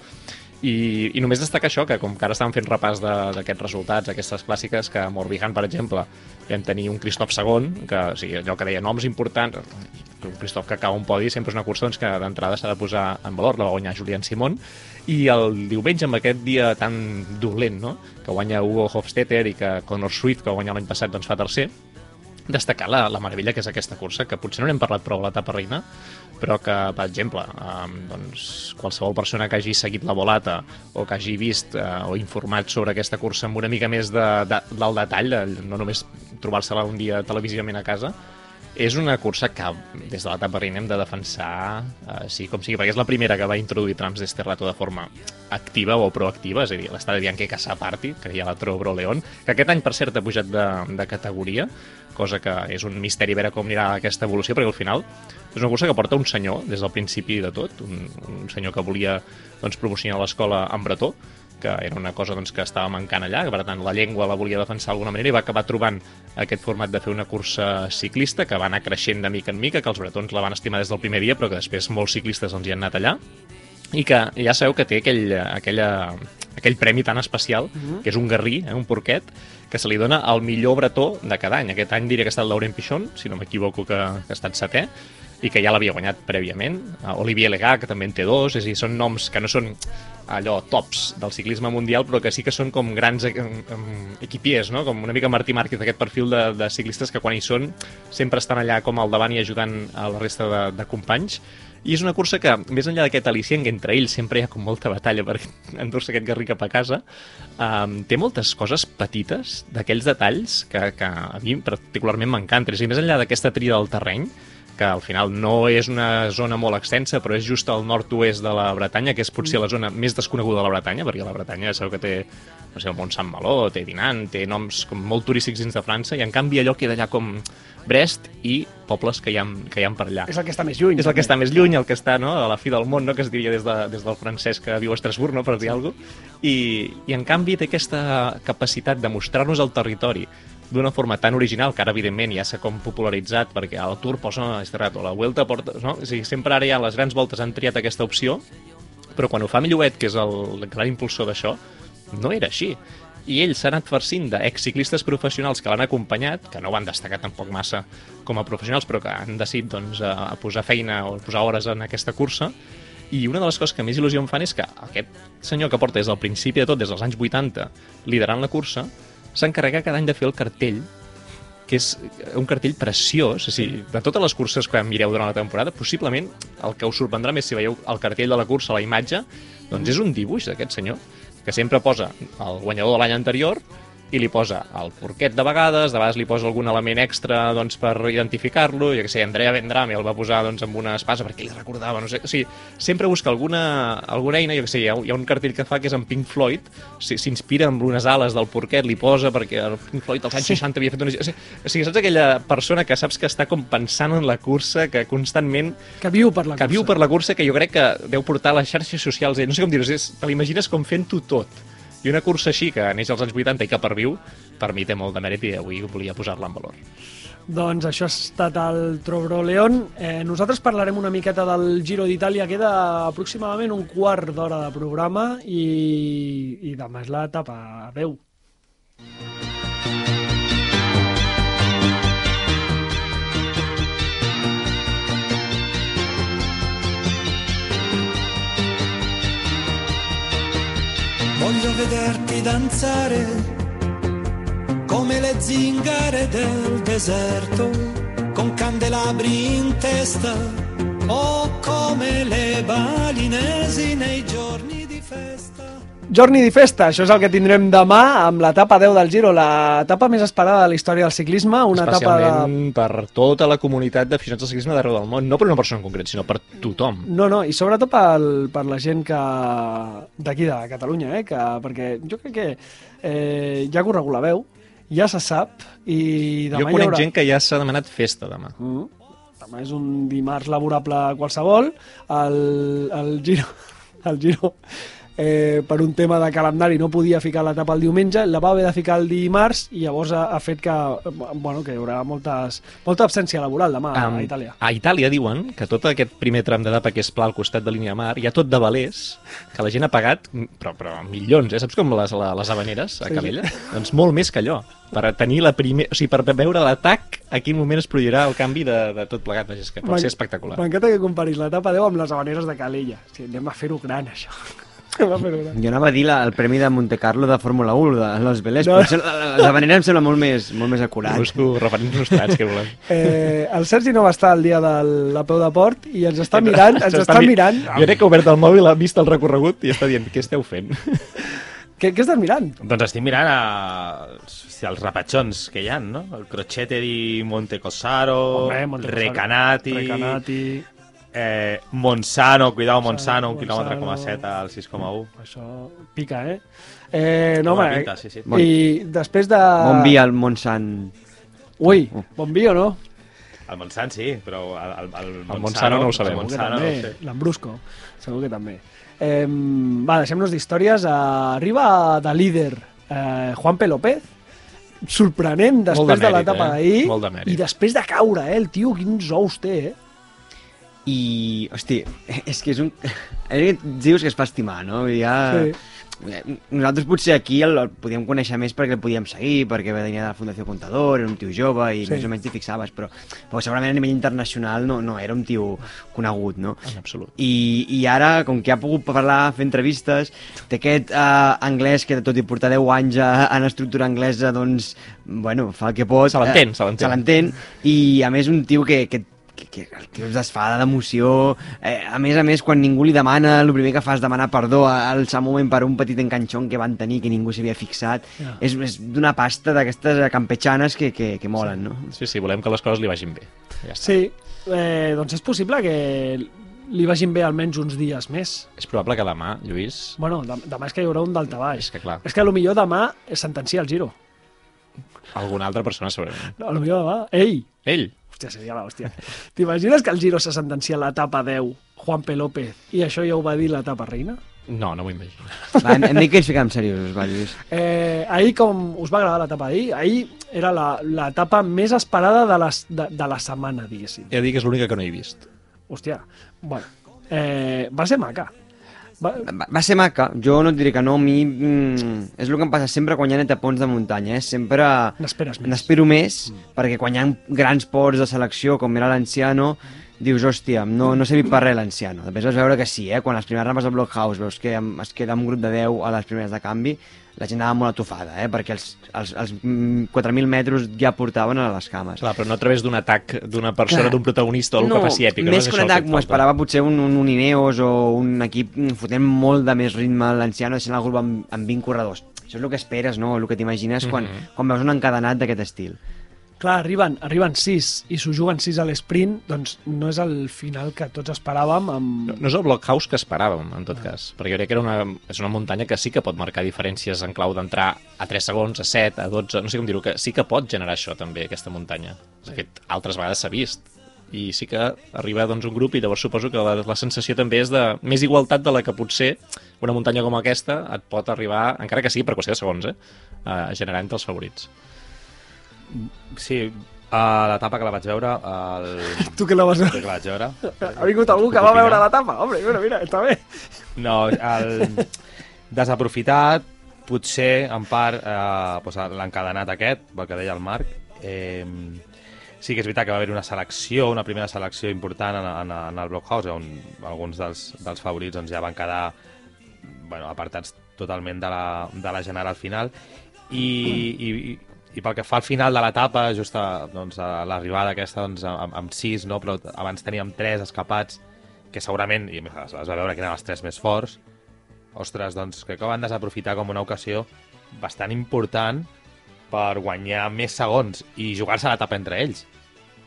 i, i només destacar això, que com que ara estàvem fent repàs d'aquests resultats, aquestes clàssiques, que a Morbihan, per exemple, vam tenir un Christoph segon, que o sigui, allò que deia noms importants, un Cristof que acaba un podi sempre és una cursa doncs, que d'entrada s'ha de posar en valor, la va guanyar Julián Simón, i el diumenge, amb aquest dia tan dolent, no? que guanya Hugo Hofstetter i que Conor Swift, que va guanyar l'any passat, doncs fa tercer, destacar la, la meravella que és aquesta cursa, que potser no n'hem parlat prou a l'etapa reina, però que, per exemple, um, doncs, qualsevol persona que hagi seguit la volata o que hagi vist uh, o informat sobre aquesta cursa amb una mica més de, de, del detall, de, no només trobar-se-la un dia televisivament a casa, és una cursa que des de l'etapa reina hem de defensar eh, sí com sigui, perquè és la primera que va introduir trams d'Esterrato de forma activa o proactiva, és a dir, l'està de Bianchi Casaparti, que ja la Trobro León, que aquest any, per cert, ha pujat de, de categoria, cosa que és un misteri veure com anirà aquesta evolució, perquè al final és una cursa que porta un senyor des del principi de tot, un, un senyor que volia doncs, promocionar l'escola en bretó, que era una cosa doncs, que estava mancant allà, que per tant la llengua la volia defensar d'alguna manera i va acabar trobant aquest format de fer una cursa ciclista que va anar creixent de mica en mica, que els bretons la van estimar des del primer dia, però que després molts ciclistes doncs, hi han anat allà i que ja sabeu que té aquell, aquella, aquell premi tan especial, que és un garrí, eh, un porquet, que se li dona al millor bretó de cada any. Aquest any diria que ha estat Laurent Pichon, si no m'equivoco que, que ha estat setè, i que ja l'havia guanyat prèviament. Uh, Olivier Legà, que també en té dos, és a dir, són noms que no són allò tops del ciclisme mundial, però que sí que són com grans equipiers, no? com una mica Martí Márquez, aquest perfil de, de ciclistes que quan hi són sempre estan allà com al davant i ajudant a la resta de, de companys. I és una cursa que, més enllà d'aquest al·licient, que entre ells sempre hi ha com molta batalla per endur-se aquest garrí cap a casa, um, té moltes coses petites, d'aquells detalls que, que a mi particularment m'encanten. És a dir, més enllà d'aquesta tria del terreny, que al final no és una zona molt extensa, però és just al nord-oest de la Bretanya, que és potser la zona més desconeguda de la Bretanya, perquè la Bretanya sabeu que té no sé, el Mont Sant Meló, té Dinan, té noms com molt turístics dins de França, i en canvi allò queda allà com Brest i pobles que hi ha, que hi ha per allà. És el que està més lluny. És el que està més lluny, el que està no, a la fi del món, no, que es diria des, de, des del francès que viu a Estrasburg, no, per dir alguna cosa. I, I en canvi té aquesta capacitat de mostrar-nos el territori d'una forma tan original, que ara evidentment ja s'ha com popularitzat, perquè el Tour posa Esterrato, la Vuelta porta... No? O sigui, sempre ara ja les grans voltes han triat aquesta opció, però quan ho fa Millouet, que és el gran impulsor d'això, no era així. I ell s'ha anat farcint d'exciclistes professionals que l'han acompanyat, que no van destacar tampoc massa com a professionals, però que han decidit doncs, a posar feina o posar hores en aquesta cursa, i una de les coses que més il·lusió em fan és que aquest senyor que porta des del principi de tot, des dels anys 80, liderant la cursa, s'encarrega cada any de fer el cartell que és un cartell preciós, a dir, de totes les curses que mireu durant la temporada, possiblement el que us sorprendrà més si veieu el cartell de la cursa, la imatge, doncs és un dibuix d'aquest senyor, que sempre posa el guanyador de l'any anterior i li posa el porquet de vegades, de vegades li posa algun element extra doncs, per identificar-lo, jo que sé, Andrea Vendrame el va posar doncs, amb una espasa perquè li recordava, no sé, o sigui, sempre busca alguna, alguna eina, jo que sé, hi ha, hi ha un cartell que fa que és en Pink Floyd, si- s'inspira amb unes ales del porquet, li posa perquè el Pink Floyd als anys 60 havia fet una... O sigui, o sigui, saps aquella persona que saps que està com pensant en la cursa, que constantment Que viu per la que cursa. viu per la cursa, que jo crec que deu portar a les xarxes socials, eh? no sé com dir-ho, te l'imagines com fent-ho tot. I una cursa així, que neix als anys 80 i que perviu, per mi té molt de mèrit i avui volia posar-la en valor. Doncs això ha estat el Trobro León. Eh, nosaltres parlarem una miqueta del Giro d'Itàlia. Queda aproximadament un quart d'hora de programa i, i demà és l'etapa 10. Voglio vederti danzare come le zingare del deserto, con candelabri in testa o come le balinesi nei giorni. Jorni di Festa, això és el que tindrem demà amb l'etapa 10 del Giro, l'etapa més esperada de la història del ciclisme, una etapa de... Especialment per tota la comunitat d'aficionats al ciclisme d'arreu del món, no per una persona en concret, sinó per tothom. No, no, i sobretot per, per la gent que d'aquí de Catalunya, eh? que, perquè jo crec que eh, ja ha corregut la veu, ja se sap, i demà jo hi conec haurà... gent que ja s'ha demanat festa demà. Mm. Demà és un dimarts laborable qualsevol, el, el Giro, el Giro eh, per un tema de calendari no podia ficar l'etapa el diumenge, la va haver de ficar el dimarts i llavors ha, ha fet que, bueno, que hi haurà moltes, molta absència laboral demà Am, a Itàlia. A Itàlia diuen que tot aquest primer tram d'etapa que és pla al costat de línia de mar, hi ha tot de valers, que la gent ha pagat, però, però milions, eh? Saps com les, les habaneres a Sí, sí. Calella? Doncs molt més que allò. Per tenir la primer... O sigui, per veure l'atac, a quin moment es produirà el canvi de, de tot plegat. Vaja, és que pot ser espectacular. M'encanta que comparis l'etapa 10 amb les habaneres de Calella. O sigui, anem a fer-ho gran, això. Jo anava a dir la, el premi de Monte Carlo de Fórmula 1, de Los Velers, No. potser la, la, la manera em sembla molt més, molt més acurat. Busco referents nostrats, que volem. Eh, el Sergi no va estar el dia de la peu de port i ens està mirant, ens està mi- mirant. Jo crec que ha obert el mòbil, ha vist el recorregut i està dient, què esteu fent? Què, què estàs mirant? Doncs estic mirant a... els rapatxons que hi ha, no? El Crocette di Montecossaro, Home, Montecossaro, Recanati, Recanati. Eh, Monsano, cuidado Monsano, un quilòmetre coma 7 al 6,1. Això pica, eh? eh no, home, pinta, sí, sí. I després de... Bon dia al Montsant. Ui, bon vi o no? El Montsant sí, però el, el, el, El Montsano no ho sabem. Montsano no sé. L'Ambrusco, segur que també. Eh, va, deixem-nos d'històries. Eh, arriba de líder eh, Juanpe López, sorprenent després de de mèrit, l'etapa eh? d'ahir. I després de caure, eh? El tio, quins ous té, eh? I, hosti, és que és un... Dius que es fa estimar, no? Ja... Sí. Nosaltres potser aquí el, el podíem conèixer més perquè el podíem seguir, perquè venia de la Fundació Contador, era un tio jove i Sí. més o menys t'hi fixaves, però, però segurament a nivell internacional no, no era un tio conegut, no? En absolut. I, i ara, com que ha pogut parlar, fer entrevistes, té aquest eh, anglès que tot i portar 10 anys a, en estructura anglesa, doncs, bueno, fa el que pot. Se l'entén, eh, se l'entén. Se l'entén, i a més un tio que, que, que, que el tio es desfada d'emoció, eh, a més a més, quan ningú li demana, el primer que fa és demanar perdó al seu moment per un petit enganxón que van tenir que ningú s'havia fixat. Ja. És, és d'una pasta d'aquestes campetxanes que, que, que molen, no? Sí, sí, volem que les coses li vagin bé. Ja està. Sí, eh, doncs és possible que li vagin bé almenys uns dies més. És probable que demà, Lluís... Bueno, dem- demà és que hi haurà un daltabaix. És que clar, És que potser demà es sentencia el giro. alguna altra persona segurament. No, potser demà... Ei! Ell? Hòstia, seria l'hòstia. T'imagines que el giro se sentencia a l'etapa 10, Juanpe López, i això ja ho va dir l'etapa reina? No, no m'ho imagino. Va, hem, hem dit que ens ficàvem seriosos, va, Lluís. Eh, ahir, com us va agradar l'etapa d'ahir? Ahir era la- l'etapa més esperada de, les, de, de la setmana, diguéssim. He de dir que és l'única que no he vist. Hòstia, bueno, eh, va ser maca. Va, Va, ser maca, jo no et diré que no, a mi mm, és el que em passa sempre quan hi ha etapons de muntanya, eh? sempre més. n'espero més, perquè quan hi ha grans ports de selecció, com era l'Anciano, dius, hòstia, no, no servit per res l'Anciano. Després vas veure que sí, eh? quan les primeres rampes del Blockhouse veus que es queda un grup de 10 a les primeres de canvi, la gent anava molt atofada, eh? perquè els, els, els mm, 4.000 metres ja portaven a les cames. Clar, però no a través d'un atac d'una persona, d'un protagonista o algú que faci èpica. més no que un atac, m'ho esperava potser un, un, un Ineos o un equip mm, fotent molt de més ritme l'anciano, deixant el grup amb, amb 20 corredors. Això és el que esperes, no? El que t'imagines quan, Mhm. quan veus un encadenat d'aquest estil. Clar, arriben, arriben sis i s'ho juguen sis a l'esprint, doncs no és el final que tots esperàvem amb... No, no és el blockhouse que esperàvem, en tot cas, perquè jo crec que era una, és una muntanya que sí que pot marcar diferències en clau d'entrar a 3 segons, a 7, a 12, no sé com dir-ho, que sí que pot generar això també, aquesta muntanya. De fet, altres vegades s'ha vist. I sí que arriba doncs, un grup i llavors suposo que la, la sensació també és de més igualtat de la que potser una muntanya com aquesta et pot arribar, encara que sigui per qüestió de segons, eh, a generar entre els favorits. Sí, a l'etapa que la vaig veure, el... Tu que la vas que veure? la vaig veure... Ha vingut algú que va veure l'etapa? Home, mira, mira, està bé. No, el desaprofitat, potser, en part, eh, doncs, l'encadenat aquest, el que deia el Marc, eh, sí que és veritat que va haver una selecció, una primera selecció important en, en, en el Blockhouse, on alguns dels, dels favorits doncs, ja van quedar bueno, apartats totalment de la, de la general final, i, i, i pel que fa al final de l'etapa, just a, doncs, a l'arribada aquesta doncs, amb, amb sis, no? però abans teníem tres escapats, que segurament, i es va veure que eren els tres més forts, ostres, doncs crec que van desaprofitar com una ocasió bastant important per guanyar més segons i jugar-se l'etapa entre ells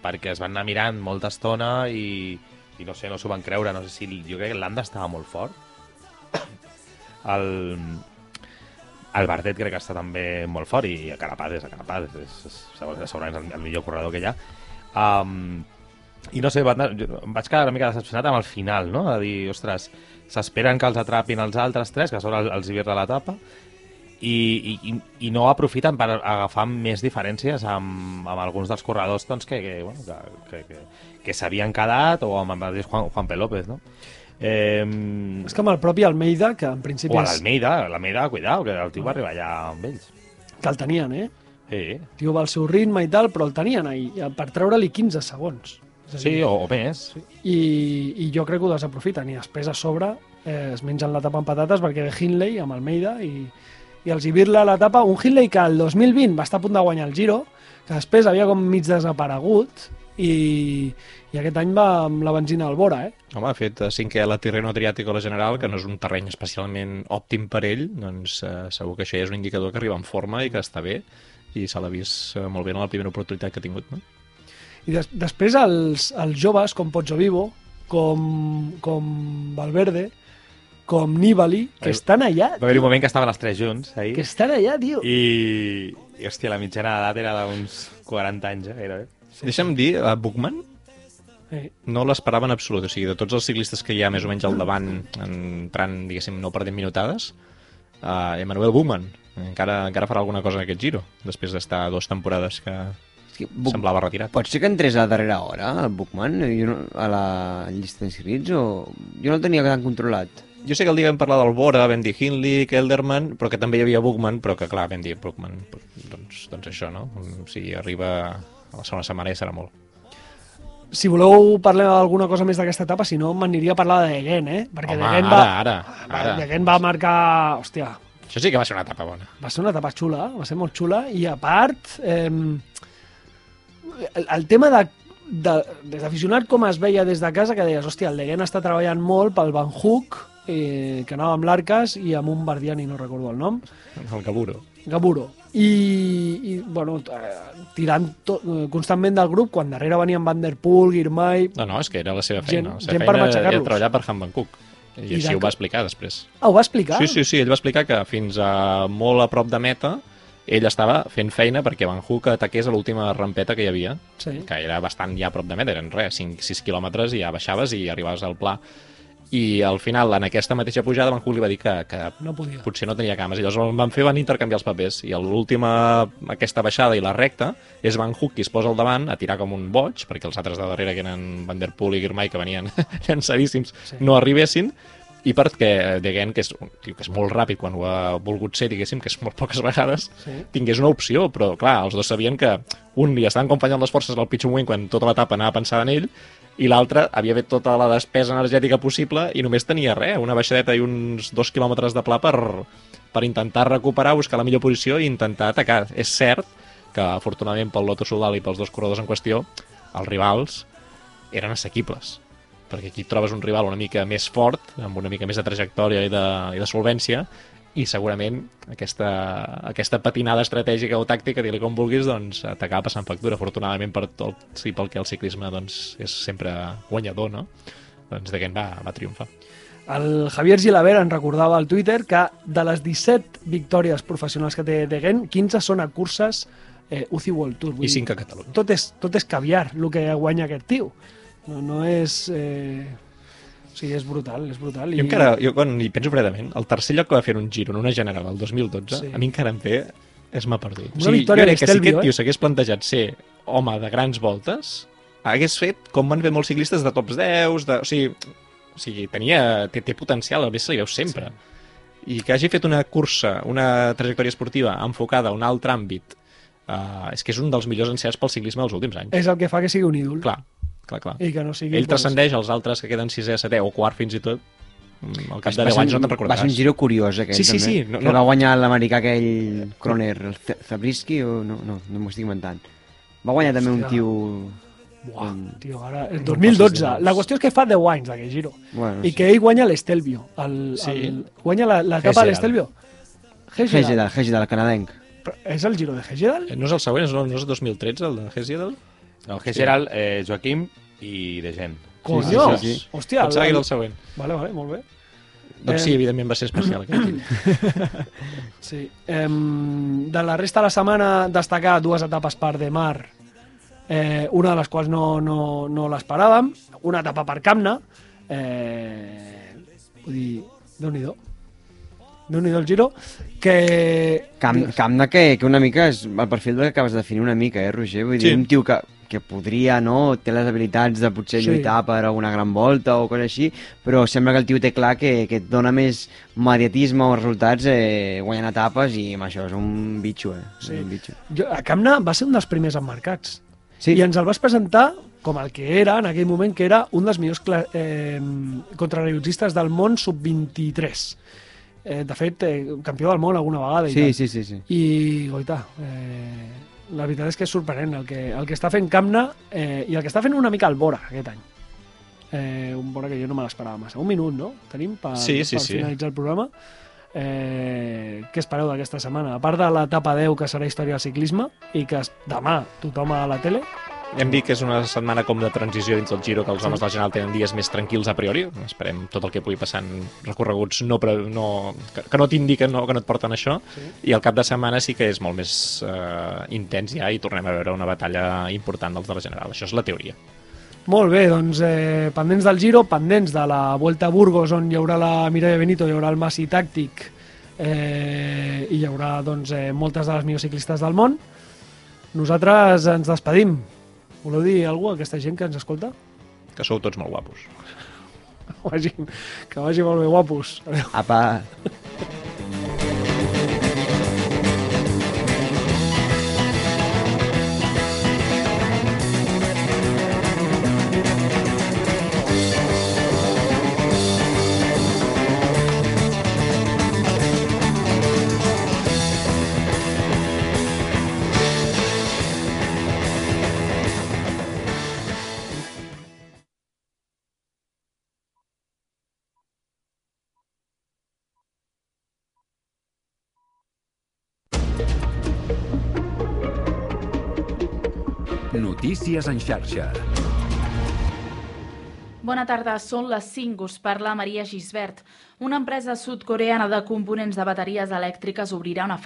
perquè es van anar mirant molta estona i, i no sé, no s'ho van creure. No sé si, jo crec que l'Anda estava molt fort. El, el Bardet crec que està també molt fort i a Carapaz és a Carapaz és, és, és segurament el, el millor corredor que hi ha um, I no sé, va em vaig quedar una mica decepcionat amb el final, no? De dir, ostres, s'esperen que els atrapin els altres tres, que són el- els Ibir de l'etapa, i, i, i no aprofiten per agafar més diferències amb, amb alguns dels corredors doncs, que, que, bueno, que, que, que, que s'havien quedat o amb el Juan, Juan P. López, no? Eh, És que amb el propi Almeida, que en principi o és, l'Almeida, l'Almeida, cuidao, que el tio va arribar allà amb ells. que el tenien, eh? Sí, El tio va al seu ritme i tal, però el tenien ahir, per treure-li 15 segons. És a sí dir, o, o més. I, I jo crec que ho desaprofiten, i després a sobre eh, es mengen l'etapa amb patates perquè ve Hindley amb Almeida i, i els Ibirla a l'etapa, un Hindley que el 2020 va estar a punt de guanyar el Giro, que després havia com mig desaparegut, i, i aquest any va amb la benzina al vora, eh? Home, ha fet eh, cinquè a la Tirreno Adriàtico a la General, que no és un terreny especialment òptim per ell, doncs eh, segur que això ja és un indicador que arriba en forma i que està bé, i se l'ha vist eh, molt bé en la primera oportunitat que ha tingut, no? I des, després els, els joves, com Pozzo Vivo, com, com Valverde, com Nibali, que Ai, estan allà, Va haver un moment que estaven els tres junts, ahir, que estan allà, tio. i, i hòstia, la mitjana d'edat era d'uns 40 anys, eh, gairebé. Deixa'm dir, a Bookman Eh, no l'esperava en absolut, o sigui, de tots els ciclistes que hi ha més o menys al davant, entrant, diguéssim, no perdent minutades, uh, Emmanuel Bookman encara, encara farà alguna cosa en aquest giro, després d'estar dues temporades que que Buc- semblava retirat. Pot ser que entrés a darrera hora, el Bookman, jo no, a la llista d'inscrits, o... Jo no el tenia tan controlat. Jo sé que el dia vam parlar del Bora, vam dir Hindley, Kelderman, però que també hi havia Bookman, però que clar, vam dir Bookman, doncs, doncs això, no? Si arriba a la segona setmana ja serà molt. si voleu parlar d'alguna cosa més d'aquesta etapa, si no, m'aniria a parlar de Degen, eh? Perquè Home, Degen ara, va, ara, va, ara. Degen va marcar... Hòstia, Això sí que va ser una etapa bona. va ser una etapa xula, va ser molt xula, i a part, eh, el, el tema de, de, des d'aficionat com es veia des de casa, que deies, hòstia, el Degen està treballant molt pel Van Hook, eh, que anava amb l'Arcas i amb un Bardiani, no recordo el nom, El Gaburo. Gaburo. I, i bueno, eh, tirant to, eh, constantment del grup, quan darrere venien Van Der Poel, Girmay... No, no, és que era la seva Gent- feina. la seva gent per feina matxacar-los. era treballar per Han Van Cook. I, I així ho va explicar després. Ah, ho va explicar? Sí, sí, sí, ell va explicar que fins a molt a prop de meta ell estava fent feina perquè Van Hook ataqués a l'última rampeta que hi havia, Sí. que era bastant ja a prop de meta, eren res, 5-6 quilòmetres i ja baixaves i arribaves al pla. I al final, en aquesta mateixa pujada, Van Hook li va dir que, que No podia. potser no tenia cames. I llavors van fer van intercanviar els papers. I a l'última, aquesta baixada i la recta, és Van Hook qui es posa al davant a tirar com un boig, perquè els altres de darrere, que eren Van Der Poel i Girmay, que venien llançadíssims, Sí. no arribessin, i perquè Degen, que és tio que és molt ràpid quan ho ha volgut ser, diguéssim, que és molt poques vegades, Sí. tingués una opció, però clar, els dos sabien que un li estaven acompanyant les forces al pitjor moment quan tota l'etapa anava pensada en ell, i l'altre havia fet tota la despesa energètica possible i només tenia res, una baixadeta i uns dos quilòmetres de pla per, per intentar recuperar, buscar la millor posició i intentar atacar. És cert que, afortunadament, pel Lotto Soudal i pels dos corredors en qüestió, els rivals eren assequibles perquè aquí trobes un rival una mica més fort, amb una mica més de trajectòria i de, i de solvència, i segurament aquesta, aquesta patinada estratègica o tàctica, digue com vulguis, doncs t'acaba passant factura, afortunadament per tot, sí, pel que el ciclisme doncs, és sempre guanyador, no? Doncs de va, va triomfar. El Javier Gilaver en recordava al Twitter que de les 17 victòries professionals que té Degen, 15 són a curses eh, UCI World Tour. Vull I dir, 5 a Catalunya. Tot és, tot és caviar, el que guanya aquest tio. No, no és... Eh... O sigui, és brutal, és brutal. Jo encara, jo quan hi penso fredament, el tercer lloc que va fer un giro en una general el 2012, Sí. a mi encara em ve és m'ha perdut. Una victòria jo crec que si d'Estelvio, aquest eh? tio s'hagués plantejat ser home de grans voltes, hagués fet com van fer molts ciclistes de tops 10, de, o sigui, o sigui tenia, té, té potencial, a més se li veu sempre. Sí. I que hagi fet una cursa, una trajectòria esportiva enfocada a un altre àmbit, uh, és que és un dels millors encerts pel ciclisme dels últims anys. És el que fa que sigui un ídol. Clar, clar, clar. I que no sigui... Ell transcendeix els altres que queden sisè, setè o quart fins i tot. Mm, Al cap de Va 10 ser anys no un- te'n Va recordaràs. ser un giro curiós, aquest, Sí, sí, també. sí, no- que no- va guanyar l'americà aquell Croner, el Zabriskie, o no, no, no m'ho estic inventant. Va guanyar també un tio... Buah, com- tio, ara... El No 2012. passis de La qüestió és que fa 10 anys d'aquell giro. Bueno, I que ell guanya l'Estelvio. El, Sí. el, guanya la- l'etapa Hegedal. de l'Estelvio. Hegedal, Hegedal, canadenc. Però És el giro de Hegedal? Eh, No és el següent, és el, no és el 2013, el de Hesiedel? No, Gerald, eh, Joaquim i de gent. Conyo! sí, sí. Hòstia, Pensava que el- era el següent. Vale, vale, molt bé. Doncs sí, evidentment va ser especial aquest. Sí. Em, de la resta de la setmana, destacar dues etapes per de mar eh, una de les quals no, no, no l'esperàvem, una etapa per Camna, eh, vull dir, Déu-n'hi-do, Déu-n'hi-do el giro, que... Camp, camp de que, que una mica és el perfil que acabes de definir una mica, eh, Roger? Vull dir, Sí. un tio que, que podria, no?, té les habilitats de potser Sí. lluitar per alguna gran volta o coses així, però sembla que el tio té clar que, que et dona més mediatisme o resultats eh, guanyant etapes i amb això és un bitxo, eh? Sí. Un bitxo. Jo, a Camna va ser un dels primers emmarcats. Sí. I ens el vas presentar com el que era en aquell moment, que era un dels millors eh, contrarellogistes del món sub-23. Eh, de fet, eh, campió del món alguna vegada. I Sí, tal. sí, sí, sí. I, goita, eh, la veritat és que és sorprenent el que, el que està fent Camna eh, i el que està fent una mica el Bora aquest any. Eh, un Bora que jo no me l'esperava massa. Un minut, no? Tenim per, Sí, sí, per sí. finalitzar el programa. Eh, què espereu d'aquesta setmana? A part de l'etapa 10, que serà història del ciclisme, i que demà tothom a la tele, Hem dit que és una setmana com de transició dins del Giro, que els homes del General tenen dies més tranquils a priori. Esperem tot el que pugui passar en recorreguts no, pre- no, que, que no t'indiquen, no, que no et porten això. I el cap de setmana sí que és molt més eh, intens ja i tornem a veure una batalla important dels de la General. Això és la teoria. Molt bé, doncs eh, pendents del Giro, pendents de la Vuelta a Burgos, on hi haurà la Mireia Benito, hi haurà el Massi Tàctic eh, i hi haurà doncs, eh, moltes de les millors ciclistes del món. Nosaltres ens despedim. Voleu dir alguna a aquesta gent que ens escolta? Que sou tots molt guapos. Que vagi, que vagi molt bé, guapos. Adéu. Apa, Notícies en xarxa. Bona tarda, són les 5, us parla Maria Gisbert. Una empresa sud-coreana de components de bateries elèctriques obrirà una fàbrica